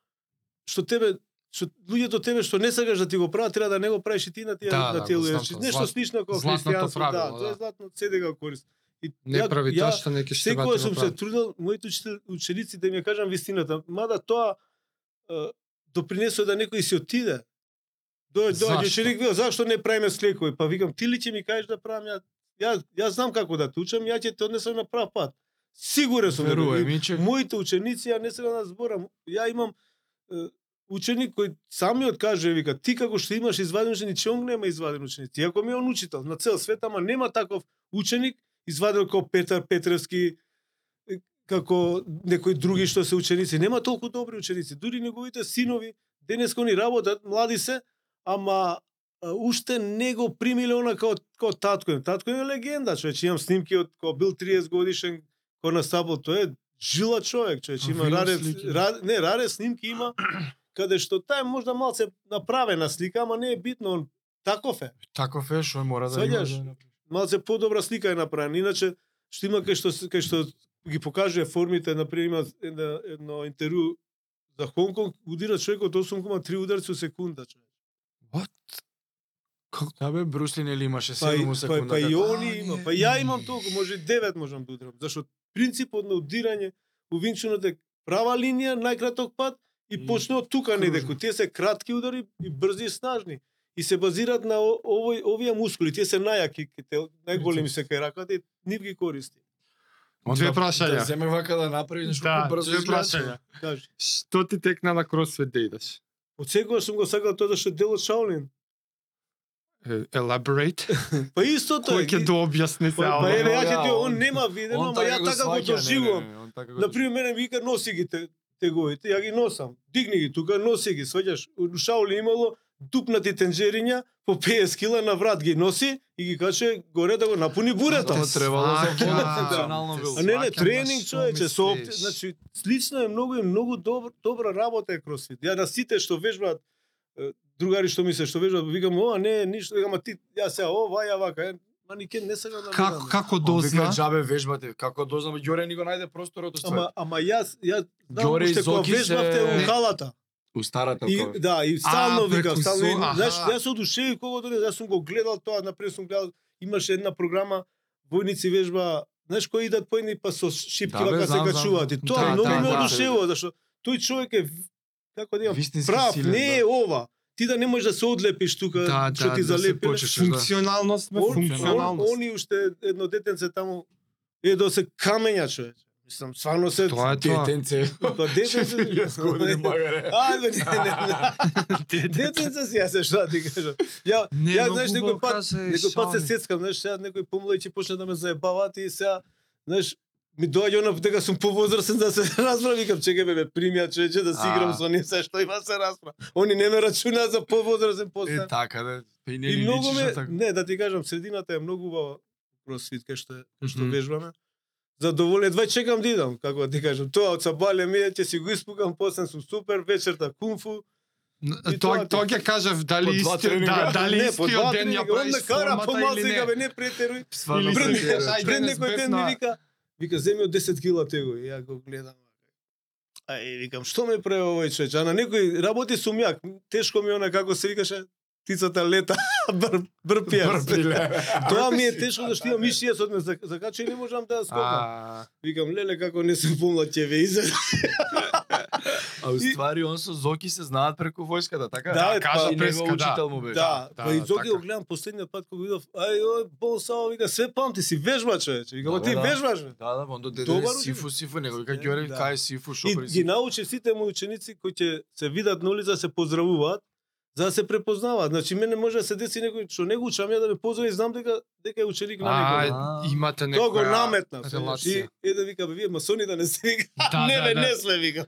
што тебе што луѓето тебе што не сакаш да ти го прават, треба да не го правиш и ти на тие Да, на да, тие го луѓе. Нешто слично како христијанство, да, правило, тоа е да. златно седи го корист. И Не прави тоа што неки ще секогаш сум се трудел моите учители, ученици да ми ја кажам вистината, мада тоа е, допринесува да некој си отиде. Зашто? дојде ученик вел зашто не правиме слекови? Па викам ти ли ќе ми кажеш да правам ја ја ја знам како да те учам, ја ќе те однесам на прав пат. Сигурен сум. Верувај, И Миче. Моите ученици, ја не сега да зборам, ја имам е, ученик кој самиот каже, вика, ти како што имаш изваден ученик, чонг нема изваден ученик. Иако ми е он учител на цел свет, ама нема таков ученик изваден како Петар Петревски, е, како некои други што се ученици. Нема толку добри ученици. Дури неговите синови, денеска они работат, млади се, ама уште не го примиле она како, како татко им. Татко им е легенда, човече. Имам снимки од кога бил 30 годишен, кој настапал, тој е жила човек, човече. Има раре, слики. ра, не, раре снимки има, каде што тај можда малце направена слика, ама не е битно, он таков е. Таков е, што мора да има. Да малце подобра слика е направена. Иначе што има кај што кај што ги покажува формите, на пример има едно, едно интервју за Хонконг, удира човекот 8,3 ударци у секунда. човек. Да бе, Брусли нели имаше Па, и- 7 па, секунда. па и како- они има, па и ја имам толку, може и 9 можам да удрам. Зашто принципот на удирање у винчунот е права линија, најкраток пат и И почне од тука неде, кои тие се кратки удари и брзи и снажни. И се базираат на овој овие мускули, тие се најаки, те- најголеми се кај раката и нив ги користи. Две прашања. Да земе вака да направи нешто Да, побрзо две прашања. Кажи. Што ти текна на кросфит да идеш? Од секогаш сум го сакал тоа зашто е дел од Шаолин. Elaborate? Па истото Кој е. ќе и- да објасни Па, се па ова? еве ја ќе Да, ти он нема видено, ама ја така го доживувам. така го Например, мене ми вика носи ги те, теговите, ја ги носам. Дигни ги тука, носи ги, сваќаш. У Шаоли имало дупнати тенџериња по 50 кила на врат ги носи и ги каче горе да го напуни бурето. Тоа требало за вода функционално било. А не, не, тренинг, што човече, со опти... значи слично е многу и многу добра, добра работа е кросфит. Ја на сите што вежбаат другари што ми се што вежбаат, викам, ова не е ништо, ама ти ја сега ова ја вака, е, ма нике не сакам да Како, како дозна? вика джабе вежбате, како дозна, Ѓоре ни го најде просторот Ама ама јас ја знам уште кога вежбавте у халата. У старата И кога. да, и стално А, викам, преку стално. Знаеш, јас се одушевив кога дојде, јас сум го гледал тоа, например сум гледал, имаше една програма војници вежба, знаеш кои идат поедни па со шипки Да, вака се качуваат. И тоа Да, многу да, ме да. одушевува, зашто тој човек е како да прав, силен, не е да. ова. Ти да не можеш да се одлепиш тука, Да, што да, ти да да. Функционалност, Он, функционалност. они уште едно детенце таму е до се камења човек. Мислам, сварно се Тоа е тоа. Детенце. Па детенце. Јас години магаре. А, бе, не, не, не. Детенце си, јас се што да ти кажам. Ја, знаеш некој пат, некој пат се сецкам, знаеш, сега некој помлади ќе почне да ме заебаваат и сега, знаеш, ми доаѓа она дека сум повозрасен да се разбра, викам, чекај бе, ме примија човече да си играм со нив, се што има се разбра. Они не ме рачунаат за повозрасен Е, после. така да. Па и не И ни многу ме, така. не, да ти кажам, средината е многу убава кросфит кај што е, што вежбаме. Задоволен, едва чекам да идам, како ти кажам. Тоа од сабале ми ќе си го испукам, после сум супер, вечерта кунфу. Тоа И тоа- ќе кажев дали два исти да, дали истиот два ден ја правиш кара формата помалце, или вика, не. бе, не претеруј. Пред, некој ден ми вика, вика, земи од 10 кила tego. И ја го гледам. Ај, викам, што ме прави овој човеч? А на некој работи сум јак. Тешко ми е она како се викаше, птицата лета, бр, брпија. Брпиле. Тоа ми е тешко зашто имам мишија со мене, закача и не можам да ја скокам. Викам, леле, како не сум помлад, ќе ве изед. А уствари он со Зоки се знаат преку војската, така? Да, да, кажа и преска, да. учител му беше. Да, па и да, Зоки така. го гледам последниот пат кога видов, ај, ој, бон сао, вика, све памти си, вежба, човече. Викам, «Ма ти да. вежбаш, бе. Да, да, он до деде Сифу. Сифу, него вика Е, Ѓоре, да. кај Сифу, шо И ги научи сите мои ученици кои ќе се видат на улица, се поздравуваат, за да се препознаваат. Значи мене може да се деси некој што не го учам ја да ме поздрави, знам дека дека е ученик на некој. а, имате Тоа го некоја наметна. И релација. еден вика, бе, вие масони да не сте вика. Да, не, да, бе, да. не сме, вика.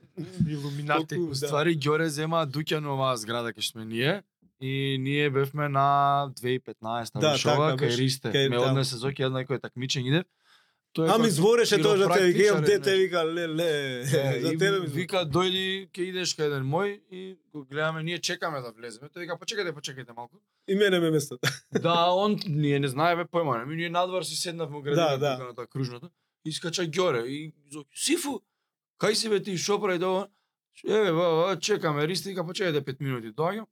Илуминати. Толку- Ствари Ѓоре зема дуќан оваа зграда кај сме ние и ние бевме на 2015 Да, Вишова така кај. Ристе. Ме да. однесе Зоки една кој такмичење иде. Тој А ми збореше тоа за тебе, вика, имам хиропрактичар, дете, вика, ле, ле, за тебе ми вика дојди ќе идеш кај еден мој и го гледаме ние чекаме да влеземе. Тој вика почекајте, почекајте малку. И мене ме место. Да, он ние не знаеме појма, ми ние надвор си седнавме у градина Да, да. на таа кружната. Искача Ѓоре и Сифу, кај си бе ти шо прави тоа? Еве, ба, ба, чекаме, Ристи вика почекајте 5 минути, доаѓам.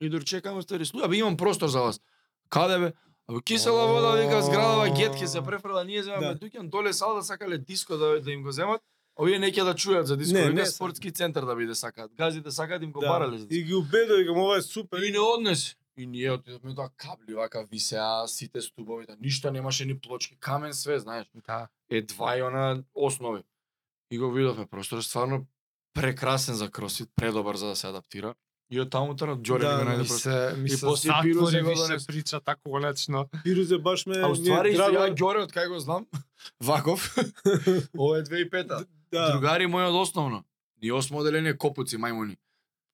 И дур чекаме стари слуја, бе имам простор за вас. Каде бе? Абе кисела вода, вика зградава гет ќе се префрла, ние земаме Да. дуќан доле сала да сакале диско да да им го земат. Овие не ќе да чујат за диско, Не, вика не, спортски центар да биде сакаат. Газите сакаат им го Да. барале за диско. И ги убедо, викам, ова е супер. И не однесе. И ние отидовме тоа кабли, вака висеа сите стубовите, ништо немаше ни плочки, камен све, знаеш. Да. Е два и она основи. И го видовме, простор стварно прекрасен за кросфит, предобар за да се адаптира. И од таму тара Ѓоре Да, да, го Ми најде просто. се, ми И се после Пирузе више донесе. прича така конечно. Пирузе баш ме... А уствари ја од кај го знам, Ваков, ова е 2005-та. Да. Другари мој од основно. И осмо оделение Копуци, мајмуни.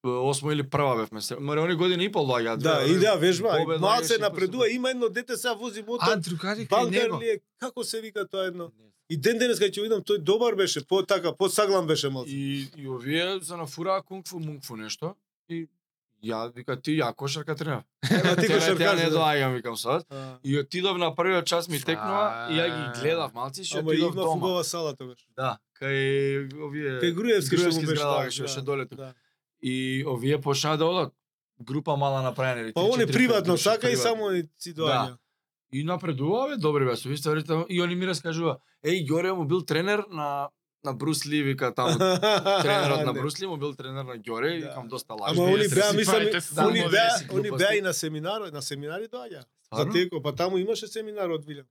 Осмо или прва бевме се. Маре они години и пол доаѓаат. Да, и да, вежба. Малце напредува, има едно дете сега вози А, мотор. другари кај него. Како се вика тоа едно? И ден денес кај ќе видам тој добар беше, по така, по саглам беше малце. И, и овие се нафураа кунг-фу, мунг-фу нешто. И ја, вика, ти ја кошарка треба. Ема ти тера не да. доаѓам, викам сад. И отидов на првиот час ми текнува и ја ги гледав малци, што Ама отидов дома. фубава сала тогаш. Да, кај овие Кај Груевски што му беше што да, доле тука. да. И овие почнаа да одат група мала направена. Па он е приватно, сака и само си доаѓа. И напредува, бе, добри бе, со историте. И они ми раскажува, еј, Ѓоре му бил тренер на на Брус Ли, вика таму. Тренерот на. Брус Ли му бил тренер на Ѓоре, и Да. викам доста Ама лажно. они беа, мислам, они беа, они беа и на семинар, на семинари доаѓа. За теко, па таму имаше семинар од Вилјам.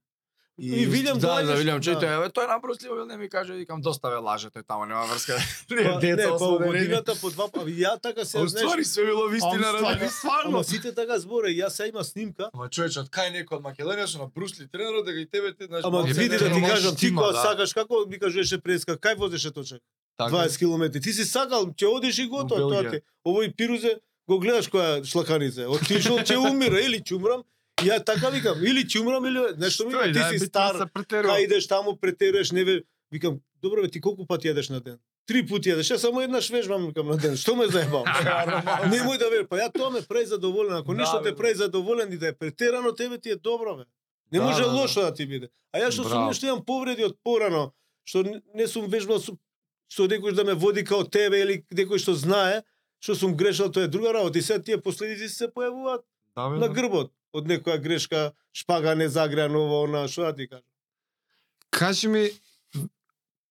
И, И Вилјам да, да, Вилјам, чуј, да. тој, тој на Брус Ли не ми каже, викам доста ве лаже, тој таму нема врска. Па, не, Деца па освободени. годината по два, па ја така се А знаеш. ствари се било вистина, ради. стварно. Ама сите така зборе, јас се има снимка. Ама човече, од кај некој од Македонија со на Брусли тренерот дека и тебе ти знаеш. Ама види не да ти кажам, ти кога да. сакаш како ми кажеше преска, кај возеше точак? Така. 20 км. Ти си сакал, ќе одиш и готово, Во тоа ти. Овој пирузе го гледаш која шлаканица. Отишол ќе умира или ќе умрам. Ја така викам, или ќе умрам или нешто ми да, ти битно си стар. Кај идеш таму претеруваш, не ве викам, добро бе ти колку пати јадеш на ден? Три пати јадеш, јас само еднаш вежбам викам на ден. Што ме заебал? Немој да ве, па ја тоа ме прави задоволен. Ако Да, ништо те прави задоволен и да е претерано, тебе ти е добро бе. Не Да, може да, да. лошо да ти биде. А јас што сум нешто имам повреди од порано, што не- сум вежбал со што некој да ме води као тебе или некој што знае, што сум грешал, тоа е друга работа. И сега тие последици се појавуваат Да, бе, на да. грбот од некоја грешка, шпага не загреан ова, она, што да ти кажам. Кажи ми,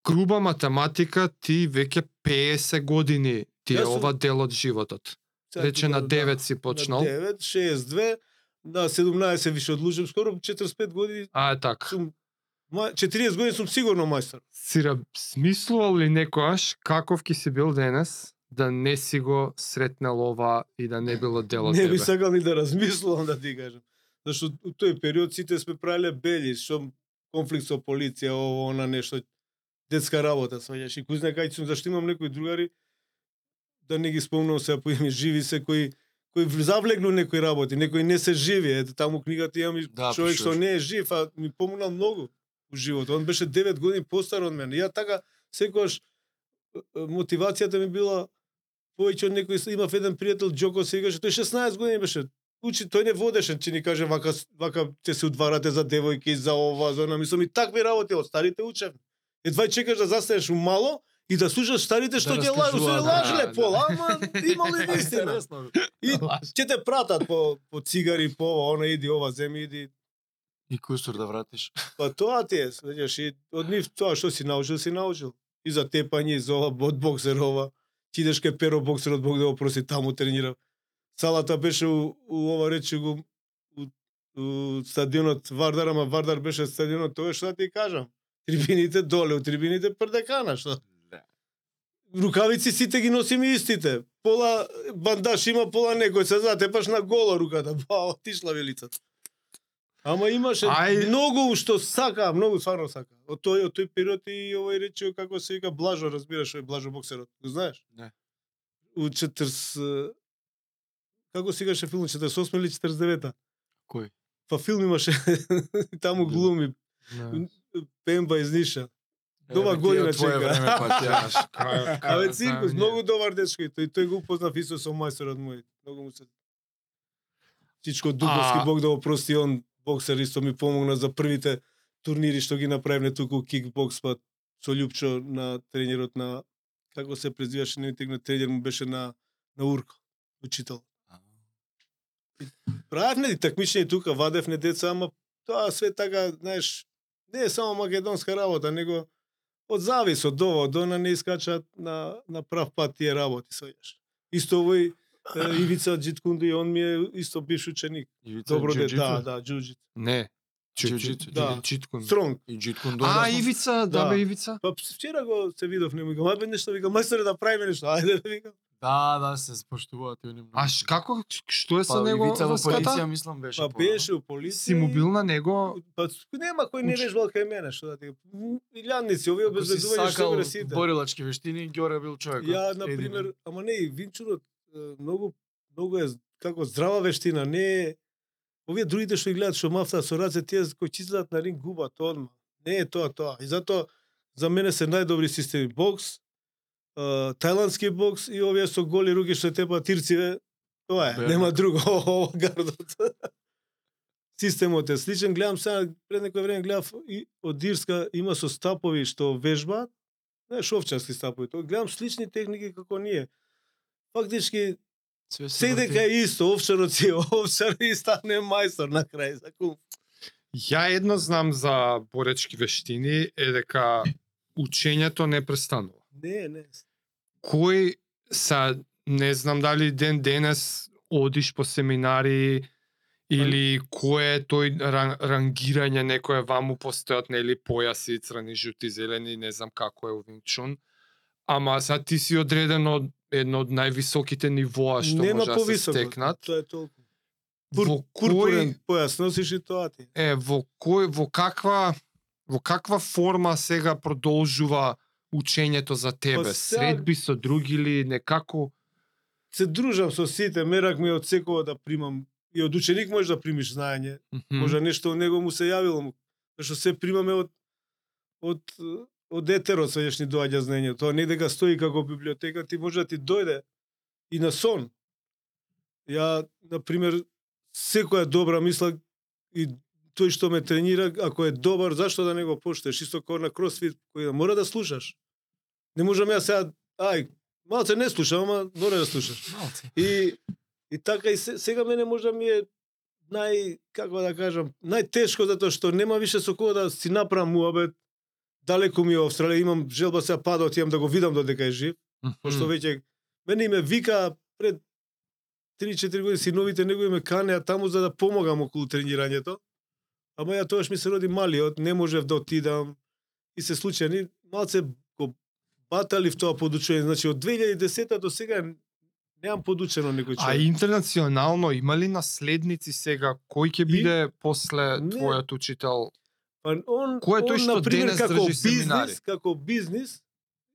груба математика, ти веќе 50 години ти е ова дел од животот. Рече на да. 9 си почнал. На 9, 62, на 17 више одлужим, скоро 45 години А, е така. сум ма- 40 години сум сигурно мајстор. Си смислувал ли некојаш каков ќе си бил денес да не си го сретнал ова и да не било дел од Не тебе? би сакал ни да размислувам да ти кажам. Зашто у тој период сите сме правеле бели, што конфликт со полиција, ово, она нешто детска работа, сваѓаш. И кој знае кај сум, зашто имам некои другари да не ги спомнам се по име живи се кои кои завлегну некои работи, некои не се живи. Ете таму книгата имам и Да, човек што не е жив, а ми помогнал многу у животот. Он беше 9 години постар од мене. Ја така секогаш мотивацијата ми била повеќе од некој имав еден пријател Џоко се викаше, тој 16 години беше. Учи, тој не водеше, че ни каже вака вака ќе се удварате за девојки, за ова, за она, мислам и такви работи од старите учев. Едва чекаш да застанеш мало И да слушаш старите што Да ќе лажу, се лажле да, пола, да. ама имало и вистина. И ќе те пратат по по цигари, по ова, она иди, ова земи иди. И кусур да вратиш. Па тоа ти е, свеѓаш и од нив тоа што си научил, си научил. И за тепање, и за ова боксер ова. Ти идеш кај перо боксерот Бог да го проси таму тренира. Салата беше у, у ова рече го у, у стадионот Вардар, ама Вардар беше стадионот тоа што да ти кажам. Трибините доле, у трибините прдекана, што? Да. Рукавици сите ги носиме истите. Пола бандаш има, пола некој се затепаш на гола руката. Ба, отишла велицата. Ама имаше Ај- многу што сака, многу стварно сака. Од тој од тој период и овој рече како се вика Блажо, разбираш, овој Блажо боксерот. Го знаеш? Не. У 40 како се викаше филм 48 или 49-та? Кој? Па филм имаше таму глуми Пемба из Ниша. Ти година чека. време па. Абе циркус, многу добар дечко и тој тој го упознав исто со мајсторот мој. Многу му се Чичко Дубовски А- Бог да го прости, он боксер исто ми помогна за првите турнири што ги направивме туку кикбокс па со Љупчо на тренерот на како се презиваше не на тренер му беше на на Урко, учител. Правевме и такмичење тука, вадевне деца, ама тоа све така, знаеш, не е само македонска работа, него од завис од ова, од она не искачаат на, на прав пат тие работи, сваѓаш. Исто овој Ивица Джиткунди, он ми е исто бивш ученик. Добро де, да, да, джуджит. Не. Џиу-џитсу, да. Читкун. Стронг. И А, Ивица, да, Да. бе, Ивица. Па вчера го се видов, не ми го, ајде нешто вика, мајсторе да правиме нешто, ајде да викам. Да, да, се споштуваат и они многу. А ш- како, што е со Па, него Ивица во полиција мислам беше. Па беше у полиција. Си му бил на него? Па нема кој не вежбал кај мене, што да ти. Илјадници, овие обезбедување што сакал го сите. борилачки вештини, Ѓоре бил човекот. Ја, на пример, ама не, и Винчурот многу многу е како здрава вештина, не е овие другите што ги гледат што мафта со раце тие кои чизлат на ринг губат одма. Не е тоа тоа. И затоа за мене се најдобри системи бокс, тајландски бокс и овие со голи руки што тепа тирциве. Тоа е, Бе, нема друго ова гардот. Системот е сличен, гледам сега пред некој време гледав и од Ирска има со стапови што вежбаат, не шовчарски стапови, тоа гледам слични техники како ние. Фактички се се дека е исто, овчарот си овчар и стане мајстор на крај за кум. Ја едно знам за боречки вештини е дека учењето не престанува. Не, не. Кој са не знам дали ден денес одиш по семинари или кој е тој ран, рангирање некое ваму постојат нели појаси црни, жути, зелени, не знам како е у Винчун. Ама са ти си одреден од едно од највисоките нивоа што Нема може да се стекнат. Тоа е толку. Пур, Во пурпурен кој појас носиш и тоа ти. е во кој во каква во каква форма сега продолжува учењето за тебе? Па сега- Средби со други или некако Се дружам со сите, мерак ми од секоја да примам и од ученик можеш да примиш знаење, Мгм. може нешто од него му се јавило му. Зашто се примаме од од од етерот се ни доаѓа знаење. Тоа не дека стои како библиотека, ти може да ти дојде и на сон. Ја, на пример, секоја добра мисла и тој што ме тренира, ако е добар, зашто да не го поштеш? Исто како на кросфит, кој мора да слушаш. Не можам ја сега, ај, малце не слушам, ама мора да слушаш. Малце. И и така и се, сега мене можда ми е нај како да кажам, најтешко затоа што нема више со кого да си направам муабет. Далеку ми е Австралија, имам желба па да отидам да го видам додека е жив, пошто веќе мене име вика пред 3-4 години синовите негови ме канеа таму за да помогам околу тренирањето. Ама ја тоаш ми се роди малиот, не можев да отидам и се случи ни малце го баталив тоа подучување. Значи од 2010 до сега немам подучено некој А човек. интернационално има ли наследници сега? Кој ќе И- биде после Не. твојот учител? Па он, Кој е тој што например, денес како држи семинари? како бизнис,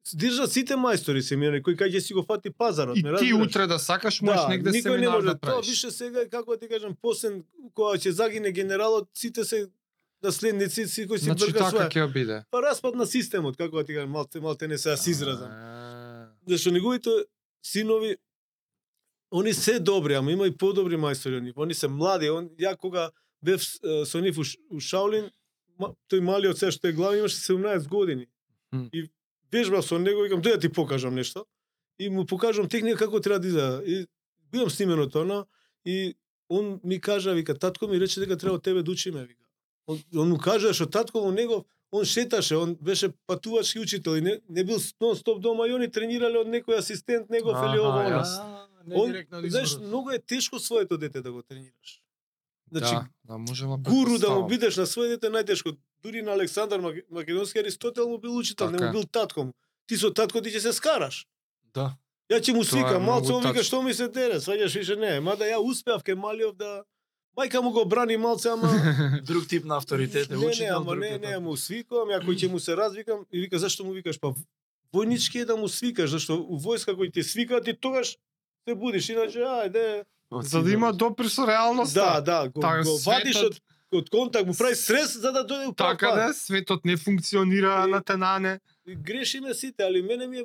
држат сите мајстори семинари, кој кај ќе си го фати пазарот, И ти разбираш? утре да сакаш можеш да, негде никој не семинар може. да Тоа правиш. више сега, како да ти кажам, посен, кога ќе загине генералот, сите се наследници, си кои си Значи брка така своја. ќе биде. Па распад на системот, како да ти кажам, малте, малте не се се изразам. Зашто неговите синови, они се добри, ама има и подобри мајстори од нив. Они се млади, он, ја кога бев со нив у, Ш- у Шаолин, ма, тој малиот се што е глава имаше 17 години. Мм. И вежбав со него, викам, дојде да ти покажам нешто. И му покажам техника како треба да изгледа. И бидам снимено тоа, и он ми кажа, вика, татко ми рече дека треба од тебе да учиме, вика. Он, он му кажа што татко му него, он шеташе, он беше патувачки учител и не, не бил нон стоп дома и они тренирале од некој асистент негов или ово Он, знаеш, многу е тешко своето дете да го тренираш. Значи, да, да можеме гуру да му бидеш на своје дете најтешко. Дури на Александар Мак- Македонски Аристотел му бил учител, не Така му е. бил татко му. Ти со татко ти ќе се скараш. Да. Ја ќе му Тоа е малце вика што ми се дере, сваѓаш више не. Мада ја успеав ке Малиов да Мајка му го брани малце, ама Друг тип на авторитет е не, не, учител, ама не, не, му свикам, ја кој ќе му се развикам и вика зашто му викаш па војнички е да му свикаш, зашто у војска кој ти свика ти тогаш се будиш, иначе ајде. За да има допир со реалноста. Да, да, го, Така, го вадиш светот- од од контакт, му прави стрес за да дојде у Така да, светот не функционира И- на тенане. И грешиме сите, али мене ми е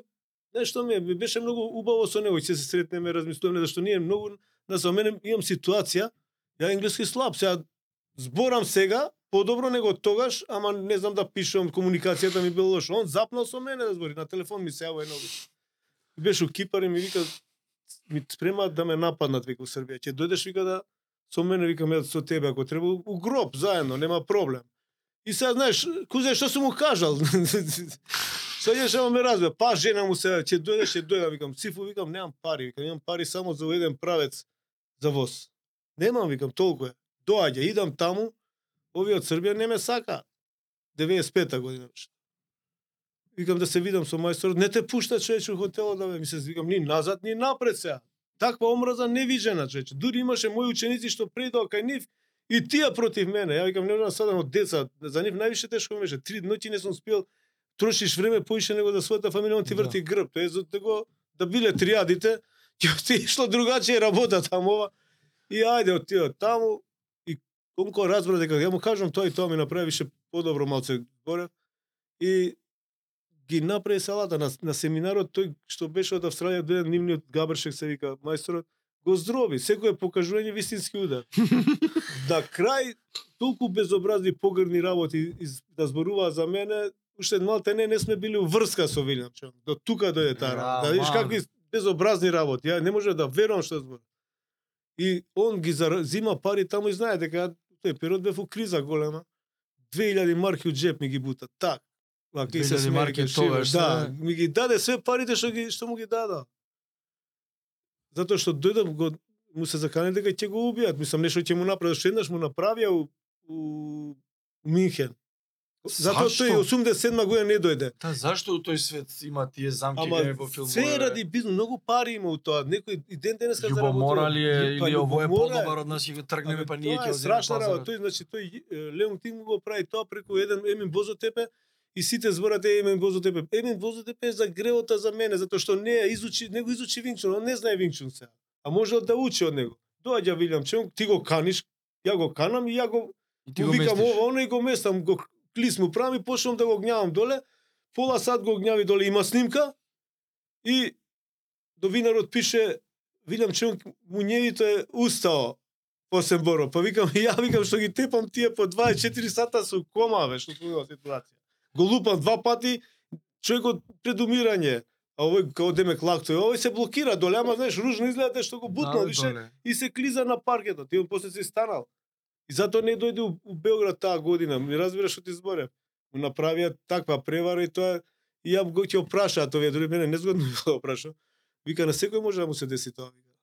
нешто ми, е, ми беше многу убаво со него, ќе се сретнеме, размислуваме зашто ние многу на со мене имам ситуација, ја енглески слаб, сега зборам сега подобро него тогаш, ама не знам да пишувам, комуникацијата ми била лоша. Он запнал со мене да збори, на телефон ми се јава едно. Беше у Кипар и ми вика ми спремаат да ме нападнат вика у Србија. Ќе дојдеш вика да со мене викам ја со тебе ако треба у гроб заедно, нема проблем. И сега знаеш, кузе што сум му кажал. Сега ќе шемо ме разбира. Па жена му се ќе дојде, ќе дојде, викам, цифу, викам, немам пари, викам, имам пари само за еден правец за воз. Немам, викам, толку е. Доаѓа, идам таму, овие од Србија не ме сака. 95-та година беше. Викам да се видам со мајсторот, не те пушта човече у хотелот да ме, ми се викам ни назад, ни напред сега. Таква омраза невиđена човече. Дури имаше мои ученици што предоа кај нив и тие против мене. Ја викам не можам да садам од деца, за нив највише тешко ми беше. Три ноќи не сум спиел, трошиш време поише него за својата фамилија, он ти Да. врти грб. Тоа е за того да биле триадите, ќе ти ишло другачие работа таму ова. И ајде отида таму и Конко разбра дека ја му кажам тоа и тоа ми направи више подобро малце горе. И ги направи салата на, на семинарот тој што беше од Австралија дојде нивниот Габршек се вика мајсторот го здрови, секој покажување вистински удар. да крај толку безобразни погрдни работи из, да зборува за мене, уште малте не не сме били у врска со Вилјам Чон. До тука дојде таа работа. Да видиш какви безобразни работи. Ја не може да верувам што зборам. И он ги зима пари таму и знае дека тој период бев у криза голема. 2000 марки у джеп ми ги бута. Так. И се 2000 смее, марки ги шива. тогаш, Да, ми ги даде све парите што ги што му ги дада. Затоа што дојдов го му се закане дека ќе го убијат. Мислам нешто ќе му направи, што еднаш му направија у, у Минхен. Затоа Зашто? тој 87 година не дојде. Та зашто у тој свет има тие замки Ама во филмове? се ради бизнес, многу пари има у тоа. Некој и ден денеска Љубомора ли е Па, или ово е подобар од нас го тргнеме па ние ќе е го земеме страшна работа. Тој значи тој Леон Тинг го прави тоа преку еден Емин Бозотепе и сите зборате Емин Бозотепе. Емин Бозотепе е за гревота за мене затоа што не изучи, него изучи Вингчун, он не знае Вингчун сега. А може да учи од него. Доаѓа Вилјам Чонг, ти го каниш, ја го канам и ја го И ти му го викам ова, оно и го местам, го клис му правам и почнам да го гњавам доле. Пола сат го гњави доле, има снимка и довинарот пише Вилјам Чонг муњевито е устао после боро. Па викам, ја викам што ги тепам тие по 24 сата со кома, бе, што тоа ситуација. Го лупам два пати, човекот пред умирање. А овој као демек лакто, овој се блокира доле, ама знаеш, ружно изгледа што го бутнал, Да, више доле. и се клиза на паркетот. И он после се станал. И затоа не дојде у, у Белград таа година. Ми разбираш што ти зборев. Му направија таква превара и тоа и ја го ќе опрашаат овие, дори мене незгодно ми го опраша. Вика на секој може да му се деси тоа. Вика.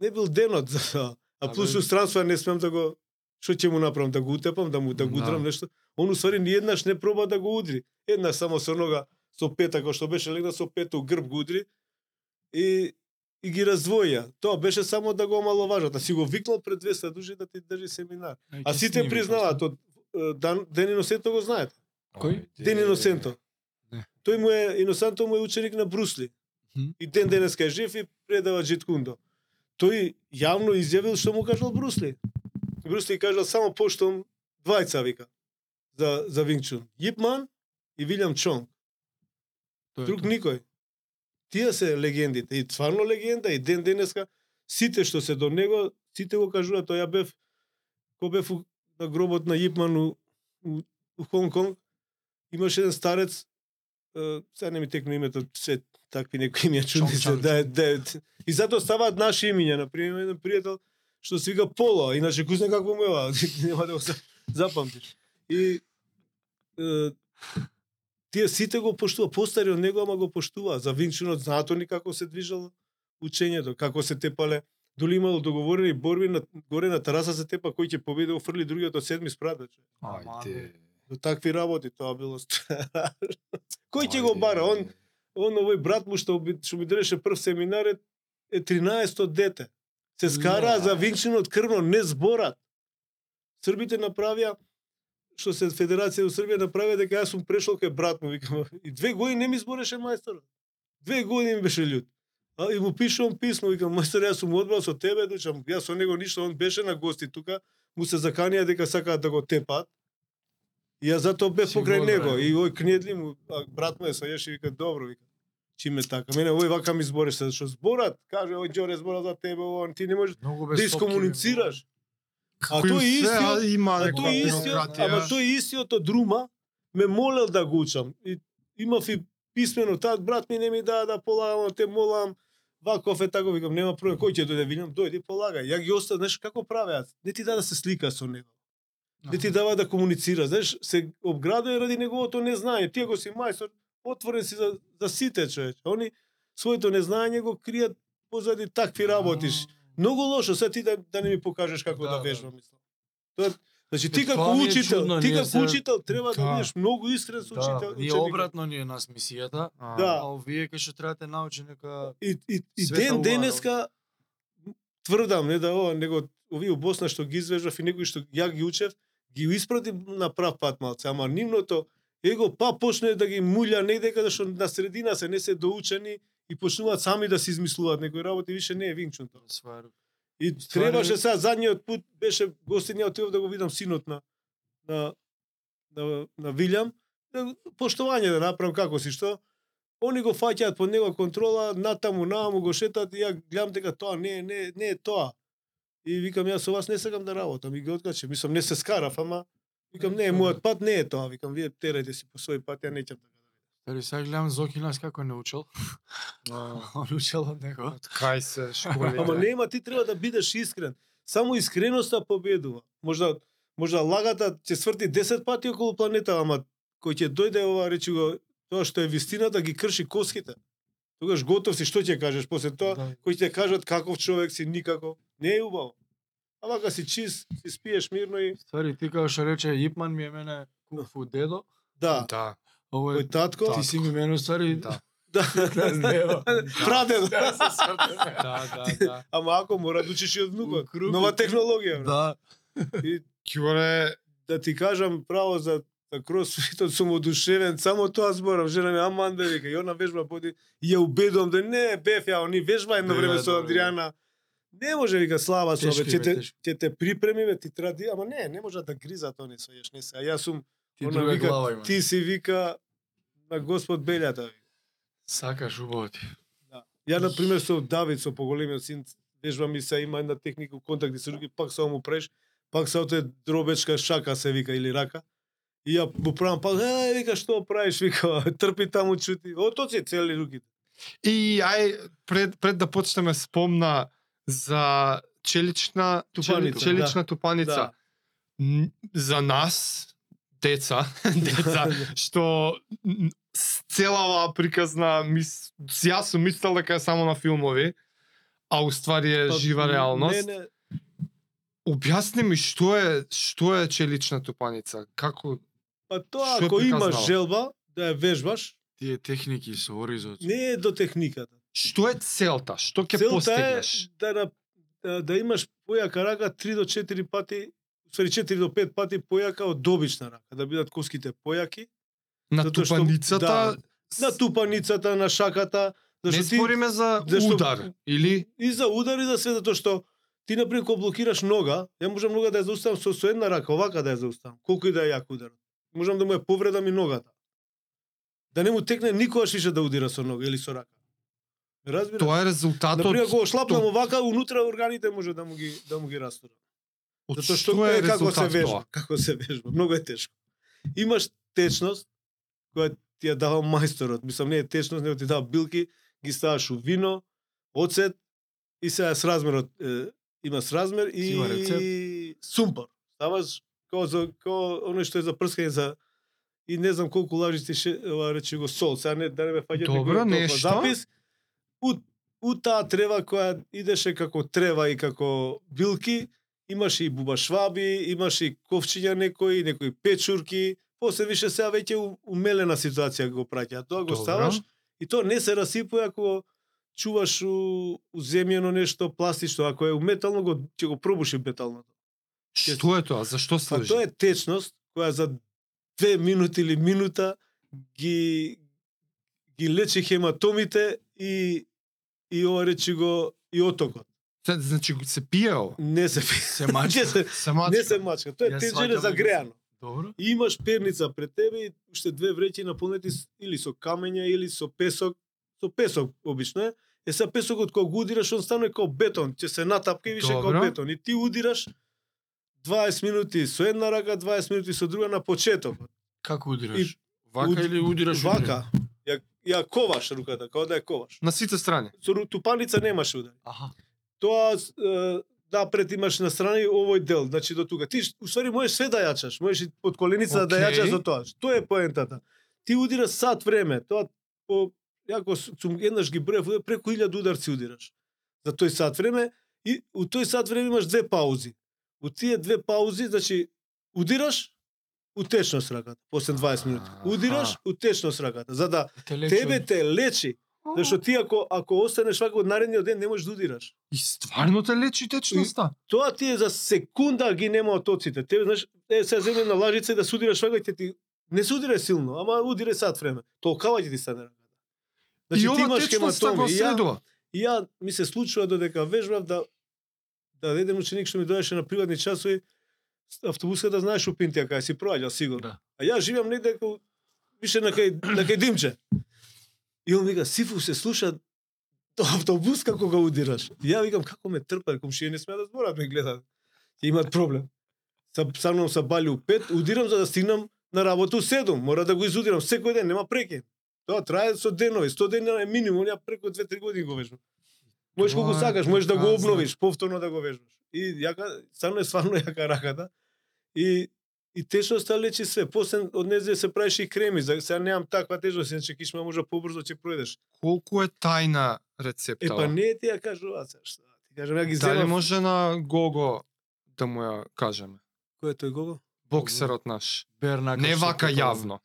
Не бил денот за тоа. А плюс у странство не смеам да го што ќе му направам да го утепам, да му да го Да. удрам нешто. Он усвари ни еднаш не проба да го удри. Еднаш само со нога со пета кој што беше легна со пета у грб го удри и и ги раздвоја. Тоа беше само да го омаловажат, а си го викнал пред 200 души да ти држи семинар. Ај, А сите признаваат од е, Дан, Ден Иносенто го знаете. Кој? Ден Иносенто. Не. Тој му е Иносенто му е ученик на Брусли. Мгм. И ден денеска е жив и предава Джиткундо. Тој јавно изјавил што му кажал Брусли. Брусли кажал само поштом двајца вика за за Вингчун. Јипман и Вилјам Чонг. Тоа е Друг тоа. никој. Тие се легендите. И стварно легенда, и ден денеска, сите што се до него, сите го кажуваат, тоа ја бев, ко бев у- на гробот на Јипман у, у, у Хонг Конг, имаше еден старец, сега не ми текне името, се такви некои имја чудни се, да, да, и затоа ставаат наши имиња, на пример еден пријател што се вика Поло, иначе кој знае какво му е ова, нема да го за- запамтиш. И е, тие сите го поштува, постари од него, ама го поштува. За Винчунот знаато ни како се движало учењето, како се тепале. Доли имало договорени борби на горе на тераса се тепа кој ќе победи, офрли другиот од седми човек. Ајде. До такви работи тоа било страшно. Кој ќе го бара? Он он овој брат му што би, што ми дреше прв семинар е, е 13 дете. Се скара Не. за Винчинот крвно, не зборат. Србите направија што се Федерација во Србија направија дека јас сум прешол кај брат му, викам, и две години не ми збореше мајсторот. Две години ми беше лют. А и му пишувам писмо, викам, мајстор, јас сум одбрал со тебе, дучам, јас со него ништо, он беше на гости тука, му се заканија дека сакаат да го тепат. И јас затоа бев покрај него. И ој кнедли му, а, брат му е сојеше и вика, добро, вика. Чиме така? Мене овој вака ми збореше, што зборат, каже, ој Џоре збора за тебе, он ти не можеш да искомуницираш. А тој се, истиот, има а тој истиот, бюрократија. ама тој истиот од Рума ме молел да го учам. И имав и писмено, таа брат ми не ми даа да полагам, те молам, ваков е тако, викам, нема проблем, кој ќе дојде, винам, дојди полагај. Ја ги оставам, знаеш како правеа? Не ти даа да се слика со него. Не ти дава да комуницира, знаеш, се обградува ради неговото незнање. Ти ако си мајстор, отворен си за, за сите човеч. Они своето незнање го кријат позади такви работиш. Многу лошо, се ти да, да не ми покажеш како да, Да, да да. вежбам, мислам. Тоа Значи ти како учител, чудно, ти како се- учител треба да Да. бидеш многу искрен со учител. Да, ние обратно ни е нас мисијата, А, Да. а овие кај што треба да научи нека И, и, и ден денеска тврдам, не да ова, него овие у Босна што ги извежав и некои што ја ги учев, ги испрати на прав пат малце, ама нивното его па почне да ги мулја негде каде што на средина се не се доучени и почнуваат сами да се измислуваат некои работи, више не е винчун тоа. свар. И требаше сега задниот пут беше гостинја отидов да го видам синот на на на, на Вилјам, да, поштовање да направам како си што. Они го фаќаат под него контрола, натаму нааму го шетат и ја гледам дека тоа не е не, не е тоа. И викам јас со вас не сакам да работам и ги откаче. Мислам не се скарав, ама викам не, мојот пат не е тоа. Викам вие терајте си по свој пат, ја неќам така да видам. Дали сега гледам Зоки нас како не учел. Он учел од него. Од кај се школите. Ама нема, ти треба да бидеш искрен. Само искреноста победува. Можда можда лагата ќе сврти 10 пати околу планета, ама кој ќе дојде ова речи го тоа што е вистината ги крши коските. Тогаш готов си, што ќе кажеш после тоа? Да. Кој ќе кажат каков човек си, никако. Не е убаво. А вака си чист, си спиеш мирно и Ствари, ти како што рече Ипман ми е мене кунг фу дедо. да, Да, Ово е татко, ти си ми мене ствари да. да, Нева. прадедо. Да, да, да. Ама ако мора да учиш и од внукот. Нова технологија. Да. И Ќуре, да ти кажам право за за кросфитот сум одушевен, само тоа зборам, жена ми аман да вика, и она вежба поди, и ја убедувам да не, беф ја, они вежба едно Да, време да, со да. Адриана. Не може вика слава со им ќе те ќе те припремиме, ти треба да- ама не, не може да гризат они со јеш, не се. А јас сум Ти Она вика, глава има. ти си вика на Господ Белјата. вика. Сакаш убаво ти. Да. Ја на пример со Давид со поголемиот син вежба ми се има една техника у контакти со други, пак само му преш, пак се оте дробечка шака се вика или рака. И ја му правам пак, е, вика што правиш, вика, трпи таму чути. Отоци цели руките. И ај пред пред да почнеме спомна за челична Тупаница, челична тупаница. Да. За нас деца, деца што н- с цела оваа приказна мис, јас сум мислел дека е само на филмови, а уствари е Па, жива реалност. Не, не, Објасни ми што е што е челична тупаница? Како па тоа Што ако имаш желба да ја вежбаш, Тие техники со оризот. не е до техниката. Што е целта? Што ќе Целта постигнеш? е да, да, да имаш појака рака 3 до 4 пати, усвари 4 до 5 пати појака од обична рака, да бидат коските појаки, На затоа што- тупаницата да, на тупаницата, на шаката, не зашто ти збориме за зашто- удар или и за удар и за све затоа што ти например кога блокираш нога, ја можам нога да ја зауставам со, со една рака, овака да ја зауставам, колку и да е јак удар. Можам да му ја повредам и ногата. Да не му текне никогаш више да удира со нога или со рака. Ме Разбираш? тоа е резултатот Например, кога шлапнам тоа- овака, унутра органите може да му ги да му ги растурам. од Затоа што што е е како се вежба, тоа? како се вежба, многу е тешко. Имаш течност која ти ја дава мајсторот. Мислам, не е течност, него ти дава билки, ги ставаш у вино, оцет и сега с размерот е, има с размер и сумпар. Ставаш како за како оно што е за прскање за и не знам колку лажици ше, ова рече го сол. Сега не да не ме фаќате Добро, нешто. запис. У, у таа трева која идеше како трева и како билки, имаше и бубашваби, имаше и ковчиња некои, некои печурки, после више сега веќе умелена ситуација го праќа. Тоа го ставаш и тоа не се расипува ако чуваш у, у земјано нешто пластично, ако е у метално го ќе го пробуши металното. Што е тоа? Зашто Па служи? тоа е течност која за две минути или минута ги ги лечи хематомите и и ова речи го и отокот. Се- Значи се пие ова. Не се Се не мачка. се Се мачка. не се мачка. Тоа е Ја тенџере сваќам за дека греано. Добро. И имаш перница пред тебе и уште две вреќи наполнети или со камења или со песок, со песок обично е. Е са песокот кога го удираш он станува како бетон, ќе се натапка и више како бетон. И ти удираш 20 минути со една рака, 20 минути со друга на почетокот. Како удираш? И- Вака уд- или удираш? Вака. Ја, ја коваш руката, како да ја коваш. На сите страни. Со тупаница немаше удари. Аха. Тоа е, напред имаш на страни овој дел, значи до тука. Ти уствари можеш све да јачаш, можеш и под коленицата да Океј. јачаш за тоа. Што е поентата? Ти удираш сат време, тоа по јако сум еднаш ги удар, преку 1000 ударци удираш. За тој сат време и у тој сат време имаш две паузи. У тие две паузи, значи удираш утечност раката после 20 минути. Удираш Аха. утечност раката, за да Те тебе те лечи. Зашто ти ако ако останеш вака од наредниот ден не можеш да удираш. И стварно те лечи течноста. Тоа ти е за секунда ги нема отоците. Тебе знаеш, е се земе на лажица и да се удираш вака ќе ти не се удире силно, ама удире сат време. Толкава ќе ти стане раката. Значи и ти ова имаш течноста го хематоми. И ја, следува. и ја ми се случува додека вежбав да да еден ученик што ми доеше на приватни часови автобуската знаеш у Пинтија кај си проаѓа сигурно. Да. А ја живеам негде како више на кај на кај Димче. И он вика Сифу се слуша до автобуска кога удираш. И ја викам како ме трпа, комшија не смеа да зборат, ме гледаат. Ќе имат проблем. Са са мном са бали у 5, удирам за да стигнам на работа у 7. Мора да го изудирам секој ден, нема прекин. Тоа трае со денови, 100 дена е минимум, ја преку 2-3 години го вежбам. Можеш колку сакаш, можеш да го доказано. обновиш, повторно да го вежбаш. И јака, стварно е стварно јака раката. И и течноста лечи све. После од незе се правиш и креми, за сега немам таква течност, иначе кишма може побрзо ќе пројдеш. Колку е тајна Е рецепта? па не ти ја кажуваат сега што. Ти кажам ја ги Дали земав. може на Гого да му ја кажеме? Кој е тој гого? Боксерот наш. Бернака Не вака јавно.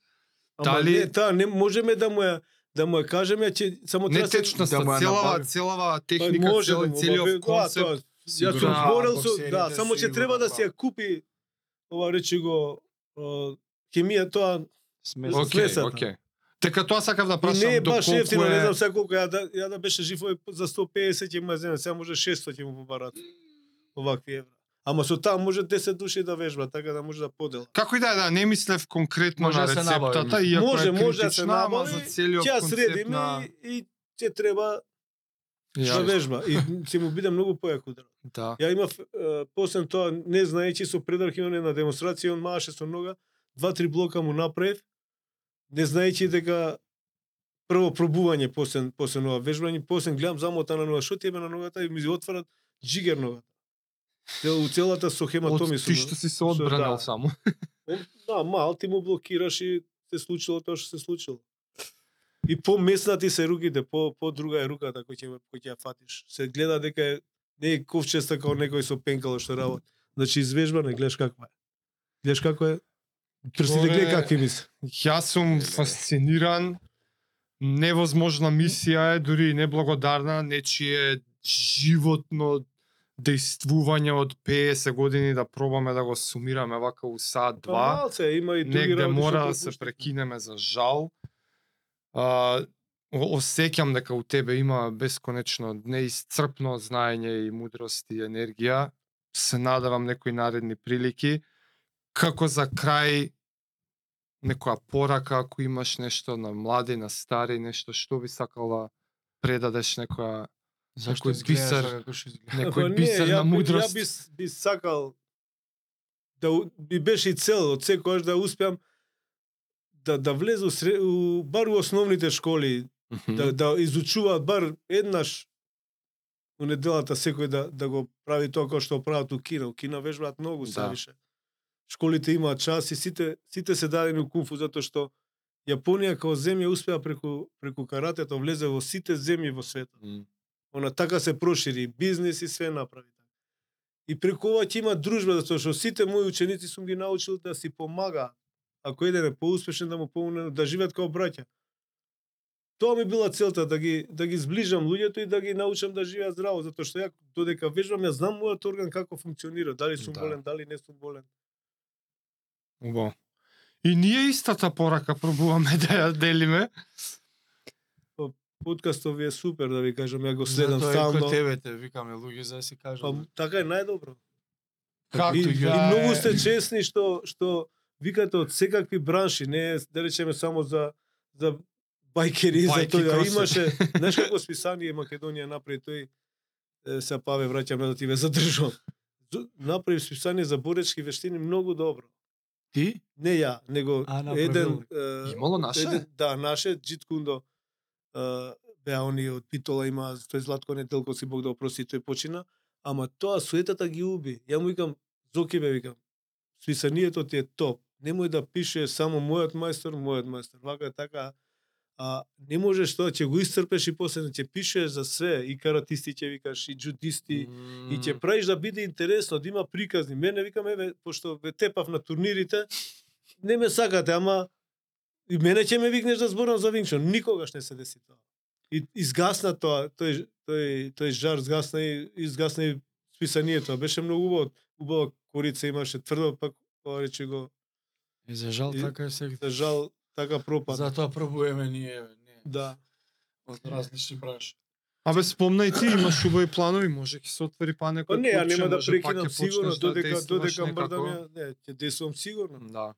Ама Дали- не, таа не можеме да му ја да му ја кажеме, ќе само Не треба се- течноста, да му ја целава, целава Па техника, цел, целиот концепт. Јас сум Да, зборел со, да, само ќе сигурно треба да да. си ја купи ова речи го хемија тоа Смес. Ок. Океј, смесата. океј. Дека тоа сакав да и не е прашам баш ефтино, не знам е сега колку ја да ја да беше жив за 150 ќе му ја земе, сега може 600 ќе му побарат овакви евра. Ама со таа може 10 души да вежба, така да може да подела. Како и да е, да, не мислев конкретно Може на да се набави, рецептата, мислам. иако Може, е може да се критична, ама набави, за целиот Ќе ја концепт средиме на... и, и ќе треба вежба и ќе му биде многу појак удар. да. Ја имав е, после тоа не знаејќи со предрак имаме на демонстрација, он мааше со нога, два-три блока му направив, не знаејќи дека прво пробување после после нова вежбање, после гледам замота на нога, што ти е на ногата и ми отварат джигер ногата. Цел, у целата со хематоми Од со ти што си се одбранал да. само. Да, мал ти му блокираш и се случило тоа што се случило. И помеснати се руките, по по друга е руката кој ќе кој ќе ја фатиш. Се гледа дека е не е ковчеста како некој со пенкало што работи. Значи извежбане гледаш каква е. Гледаш како е. Прстите Тоа гледа какви мисли. Јас сум фасциниран. Невозможна мисија е, дури и неблагодарна, нечие животно действување од 50 години да пробаме да го сумираме вака у Па два. малце има и други Негде мора да се прекинеме за жал. А, осеќам дека у тебе има бесконечно неисцрпно знаење и мудрост и енергија. Се надевам некои наредни прилики. Како за крај некоја порака, ако имаш нешто на млади, на стари, нешто што би сакал да предадеш некоја Зашто Некој бисер. изгледаш? некој не, бисер ја на би- мудрост. Ја би, би сакал да би беше и цел од секојаш да успеам да да влезе у, сре, у бар у основните школи, да да изучуваат бар еднаш у неделата секој да да го прави тоа како што прават у кино. У кино вежбаат многу се Да. више. Школите имаат час и сите сите се дадени у кунфу затоа што Јапонија како земја успеа преку преку каратето влезе во сите земји во светот. Она така се прошири, бизнес и све направи. И преку ова ќе има дружба, затоа што сите мои ученици сум ги научил да си помагаат. Ако еден е поуспешен да му помогне да живеат како браќа. Тоа ми била целта да ги да ги зближам луѓето и да ги научам да живеат здраво, затоа што ја додека вежбам ја знам мојот орган како функционира, дали сум Да. болен, дали не сум болен. Убаво. И ние истата порака пробуваме да ја делиме. Подкастов ви е супер да ви кажам, ја го следам Затоа стално. кој тебе те викаме луѓе за да си Па кажам. така е најдобро. Както и, и и ја многу сте чесни што што викате од секакви бранши, не да речеме само за за бајкери и за тоа. Имаше, знаеш како списание Македонија направи тој е, се паве враќам да ти ве задржувам. Зо- Направи списание за боречки вештини многу добро. Ти? Не ја, него А, направил еден е, Имало наше? Еден, да, наше Джит Кундо е, беа они од Питола има тој Златко Неделко си Бог да опрости тој почина, ама тоа суетата ги уби. Ја му викам Зоки бе викам. Списанието ти е топ. Немој да пише само мојот мајстор, мојот мајстор. Вака така а не можеш тоа ќе го исцрпеш и после ќе пишеш за све и каратисти ќе викаш и джудисти и ќе правиш да биде интересно, да има приказни. Мене викам еве пошто ве тепав на турнирите, не ме сакате, ама и мене ќе ме викнеш да зборам за Винчон. Никогаш не се деси тоа. И изгасна тоа, тој тој тој жар изгасна и изгасна и списанието. Беше многу убаво. Убава корица имаше тврдо, пак рече го И за жал И- така е сега. за жал така пропад. Затоа пробуваме ние, еве, не, Да. од различни бранши. Абе спомна и ти, имаш убави планови, може ќе се отвори па некој Па не, ја курче, нема да прекинам сигурно, да додека додека мрдам ја, не, ќе действувам сигурно. Да.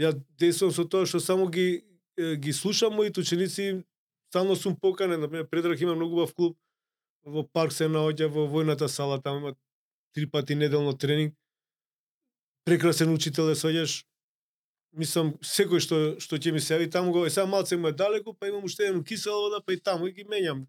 Ја действувам со тоа што само ги ги слушам моите ученици, стално сум поканен, например Предраг има многу убав клуб, во парк се наоѓа во војната сала, таму има три пати неделно тренинг. Прекрасен учител е сваѓаш. Мислам секој што што ќе ми се јави таму го, е сега малце му е далеку, па имам уште едно кисела вода, па и таму и ги менјам.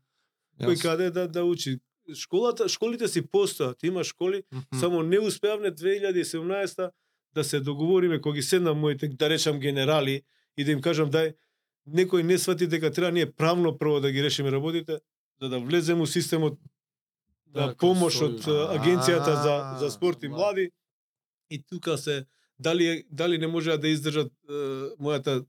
Кој Јас. каде да да учи. Школата, школите си постојат, има школи, Мгм. Само не успеавме 2017 да се договориме кога ги седнам моите да речам генерали и да им кажам дај некој не свати дека треба ние правно прво да ги решиме работите за да влеземе у системот да, Да, помош од агенцијата за за спорт и млади и тука се дали дали не можеа да издржат е, мојата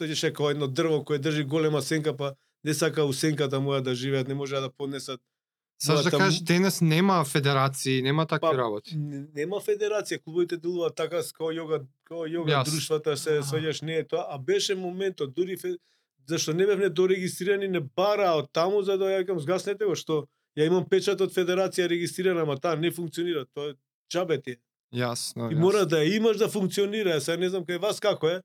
сеќаш како едно дрво кое држи голема сенка па не сака у сенката моја да живеат, не можеа да поднесат Саш да кажеш, денес нема федерации, нема такви Па, работи. Нема федерација, клубовите делуваат така као јога, као јога Јас. друштвата се сваѓаш не е тоа, а беше моментот дури фе... зашто не бевме дорегистрирани не бара од таму за да ја викам згаснете го што ја имам печат од федерација регистрирана, ама таа не функционира, тоа е џабе ти. Јасно. И мора да ја имаш да функционира, сега не знам кај вас како е.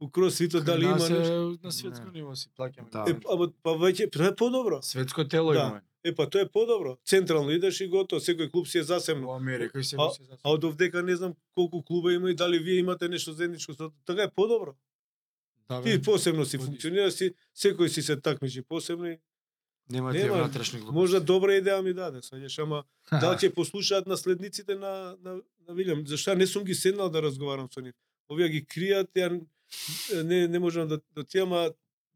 У кросфитот дали има е нешто? На светско ниво си плаќаме. Да. Е, ама па веќе тоа е подобро. Светско тело Да. имаме. Е па тоа е подобро. Централно идеш и готово, секој клуб си е засебно. Во Америка и се А- се за. А од овдека не знам колку клуба има и дали вие имате нешто заедничко со така е подобро. Да, Ти посебно си функционира си, секој си се такмичи посебно и нема нема, внатрешни глупости. можда добра идеја ми даде, сваѓаш, ама дали ќе послушаат наследниците на на на Вилјам? Зашто не сум ги седнал да разговарам со нив. Овие ги кријат, ја не не можам да да ти ама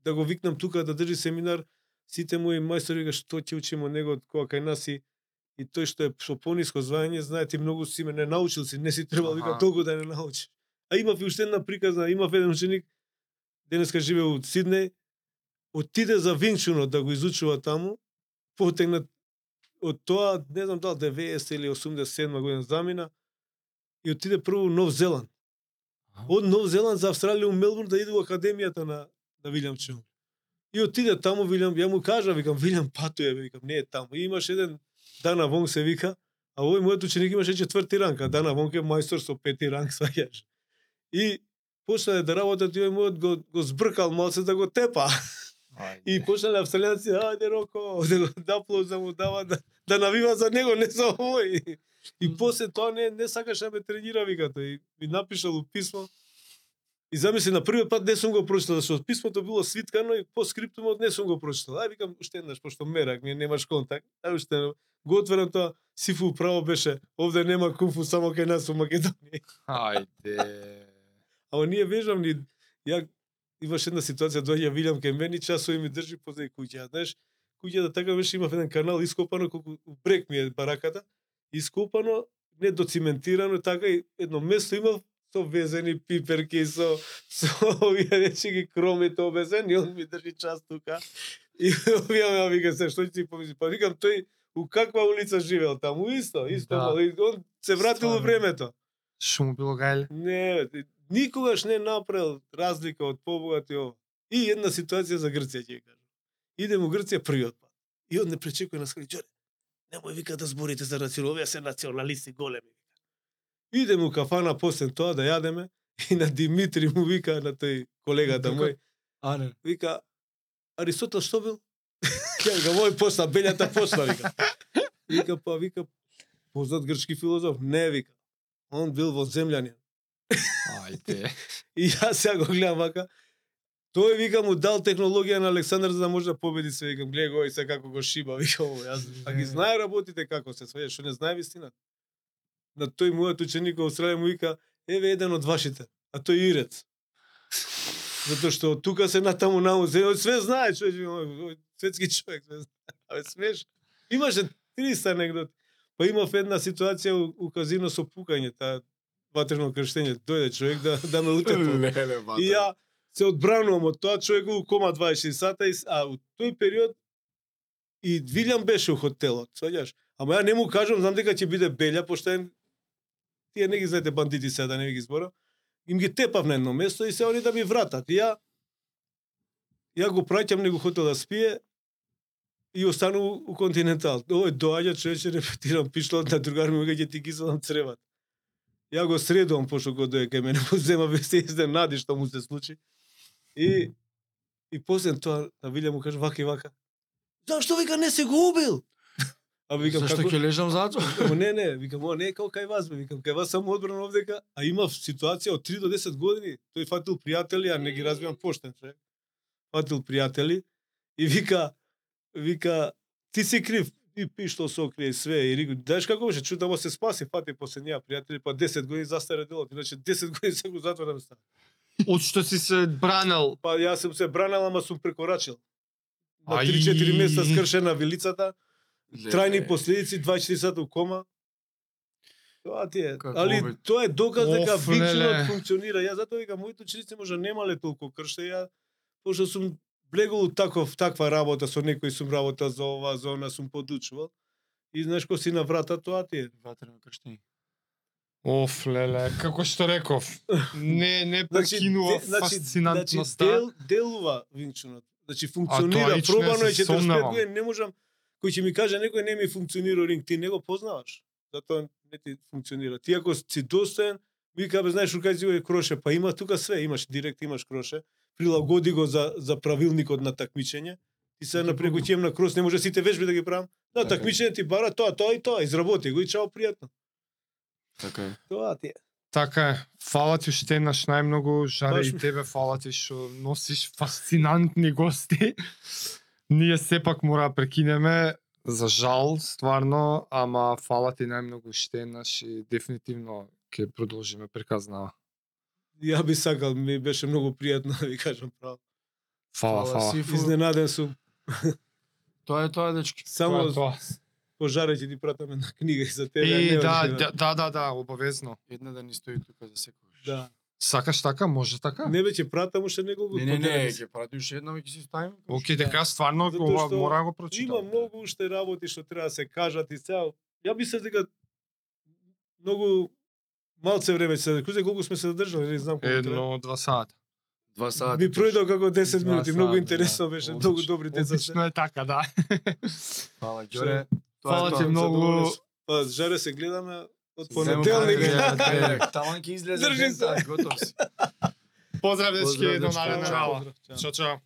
да го викнам тука да држи семинар, сите мои мајстори вика што ќе учиме од него кога кај нас и и тој што е со пониско звање, знае ти многу си ме не научил си, не си требал вика толку да не научиш. А имав и уште една приказна, имав еден ученик денеска живее у Сиднеј, отиде за Винчунот да го изучува таму, потегнат од тоа, не знам дали 90 или 87 година замина, и отиде прво Нов Зеланд. Од Нов Зеланд за Австралија у Мелбурн да иде у академијата на на Вилјам Чун. И отиде таму Вилјам, ја му кажа, викам Вилјам патуе, викам не е таму. И имаш еден Дана Вонг се вика, а овој мојот ученик имаше четврти ранг, а Дана Вонг е мајстор со пети ранг, сваѓаш. И почнале да работат и овој мојот го, го збркал малце да го тепа. И почнале австралијанци, ајде Роко, да го да му дава да, да навива за него, не за овој. И после тоа не не сакаше да ме тренира вика тој. И ми напишал у писмо И замисли на првиот пат не сум го прочитал, зашто писмото било свиткано и по скриптумот не сум го прочитал. Ај викам уште еднаш пошто мерак, ми немаш контакт. Ај уште еднаш. го отворам тоа, Сифу право беше, овде нема кунфу само кај нас во Македонија. Ајде. Ама ние вежам ни ја имаш една ситуација доаѓа Вилјам кај мене и часови ми држи позади куќа. Знаеш, куќата така беше имав еден канал ископано колку брег ми е бараката, ископано не доциментирано така и едно место имав со везени пиперки со со овие речи ги кромите обезени, он ми држи час тука. И овие ме вика се што ќе ти помисли, па викам тој у каква улица живеел таму исто, исто, Да. он се вратил во Стварно. времето. Шо му било гајле? Не, никогаш не направил разлика од побогати ова. И една ситуација за Грција ќе ја кажам. Идем у Грција првиот пат. И он не пречекува на скали, Џоре, немој вика да зборите за национал, овие се националисти големи. Идем у кафана после тоа да јадеме и на Димитри му вика на тој колегата мој, А, не. вика Аристотел што бил? Ја вика мој посла, белјата посла вика. Вика па вика познат грчки филозоф. Не вика. Он бил во земјанин. Ајде. И јас сега го гледам вака. Тој вика му дал технологија на Александар за да може да победи се. Викам, гледај го и се како го шиба. Вика, ово, јас, а ги знае работите како се сваја, што не знае вистината. На тој мојот ученик во Австралија му вика, еве еден од вашите, а тој ирец. Затоа што тука се натаму наму, се, све знае човек, светски човек, све знае. Абе смеш. Имаше 300 анегдоти. Па имав една ситуација у, у казино со пукање, таа ватрено крштење. Дојде човек да да ме утепа. Леле, бата. И ја се одбранувам од тоа човек у кома 24 сата, а у тој период и Вилјам беше у хотелот, сваѓаш? Ама ја не му кажам, знам дека ќе биде белја, пошто е тие не ги знаете бандити сега да не ви ги зборам. Им ги тепав на едно место и се они да ми вратат. И ја ја го праќам него хотел да спие и остану у континентал. Овој доаѓа човече репетирам пишлот на другар ми вика ќе ти киселам цреват. Ја го средувам пошто го дојде кај мене, му зема ве се изненади што му се случи. И и после тоа на Вилја му кажа вака и вака. Зашто вика не се го убил? А викам Зашто како ќе лежам затвор? Викам, не, не, викам, о, не е како кај вас, бе. Викам, кај вас само одбрана овдека, а имав ситуација од 3 до 10 години. Тој фатил пријатели, а не ги разбивам поштен човек. Фатил пријатели и вика, вика, ти си крив, и пиштол со крие и све и рикам, знаеш како беше, чудно се спаси, фати после неа пријатели, па 10 години застаре делот, иначе 10 години се го затвора ме стави. Од што си се бранел. Па јас сум се бранел, ама сум прекорачил. На Ај. 3-4 месеца скршена вилицата, трајни последици, 24 сата у кома. Тоа ти е. Како Али обид. тоа е доказ дека Оф, леле. викчунот функционира. Ја затоа вика моите ученици може немале толку крште ја пошто сум блегол у таков таква работа со некој сум работа за ова, за она сум подучувал. И знаеш кој си на врата тоа ти е. Ватрено крштење. Оф, леле, како што реков, не не Значи, прекинува значи, фасцинантноста. дел, делува винчунот. Значи функционира, пробано е се 45 сомневам. години, не можам кој ќе ми каже некој не ми функционира ринг, ти не го познаваш. Затоа не ти функционира. Ти ако си достоен, вика бе знаеш кај си кроше, па има тука све, имаш директ, имаш кроше. Прилагоди го за за правилникот на такмичење. Ти се на преку ќе на крос, не може сите вежби да ги правам. Да, Така такмичење ти бара тоа, тоа и тоа, изработи го и чао пријатно. Така е. Тоа ти е. Така е. Фала ти уште еднаш најмногу, жаре Баш и тебе фала ти што носиш фасцинантни гости. Ние сепак мора да прекинеме, за жал, стварно, ама фала ти најмногу уште еднаш и дефинитивно ќе продолжиме приказнава. Ја би сакал, ми беше многу пријатно да ви кажам право. Фала, Фала, фала. Сифу. Изненаден сум. Тоа е тоа, дечки. Само Тоа е тоа. пожаре ќе ти пратаме на книга и за тебе. И да, да, да, да, да, обавезно. Една да ни стои тука за секогаш. Да. Сакаш така? Може така? Не веќе пратам уште неколку Не, не, не, ќе прати уште една, ќе си ставиме. Океј, дека стварно ова мора да го прочитам. Има многу уште работи што треба да се кажат и сега. Ја мислев дека многу малце време се кузе колку сме се задржали, не знам колку. Едно, два сата. Два сати. Ми пројдо како 10 Два минути, многу сата, интересно да. беше, многу добри деца. Обично е така, да. Фала, Ѓоре. Тоа е Фала ти многу. Па жаре се гледаме од понеделник. Таман ќе излезе Држи се. дента, готов си. Поздрав, дечки, до наредна. Чао, чао.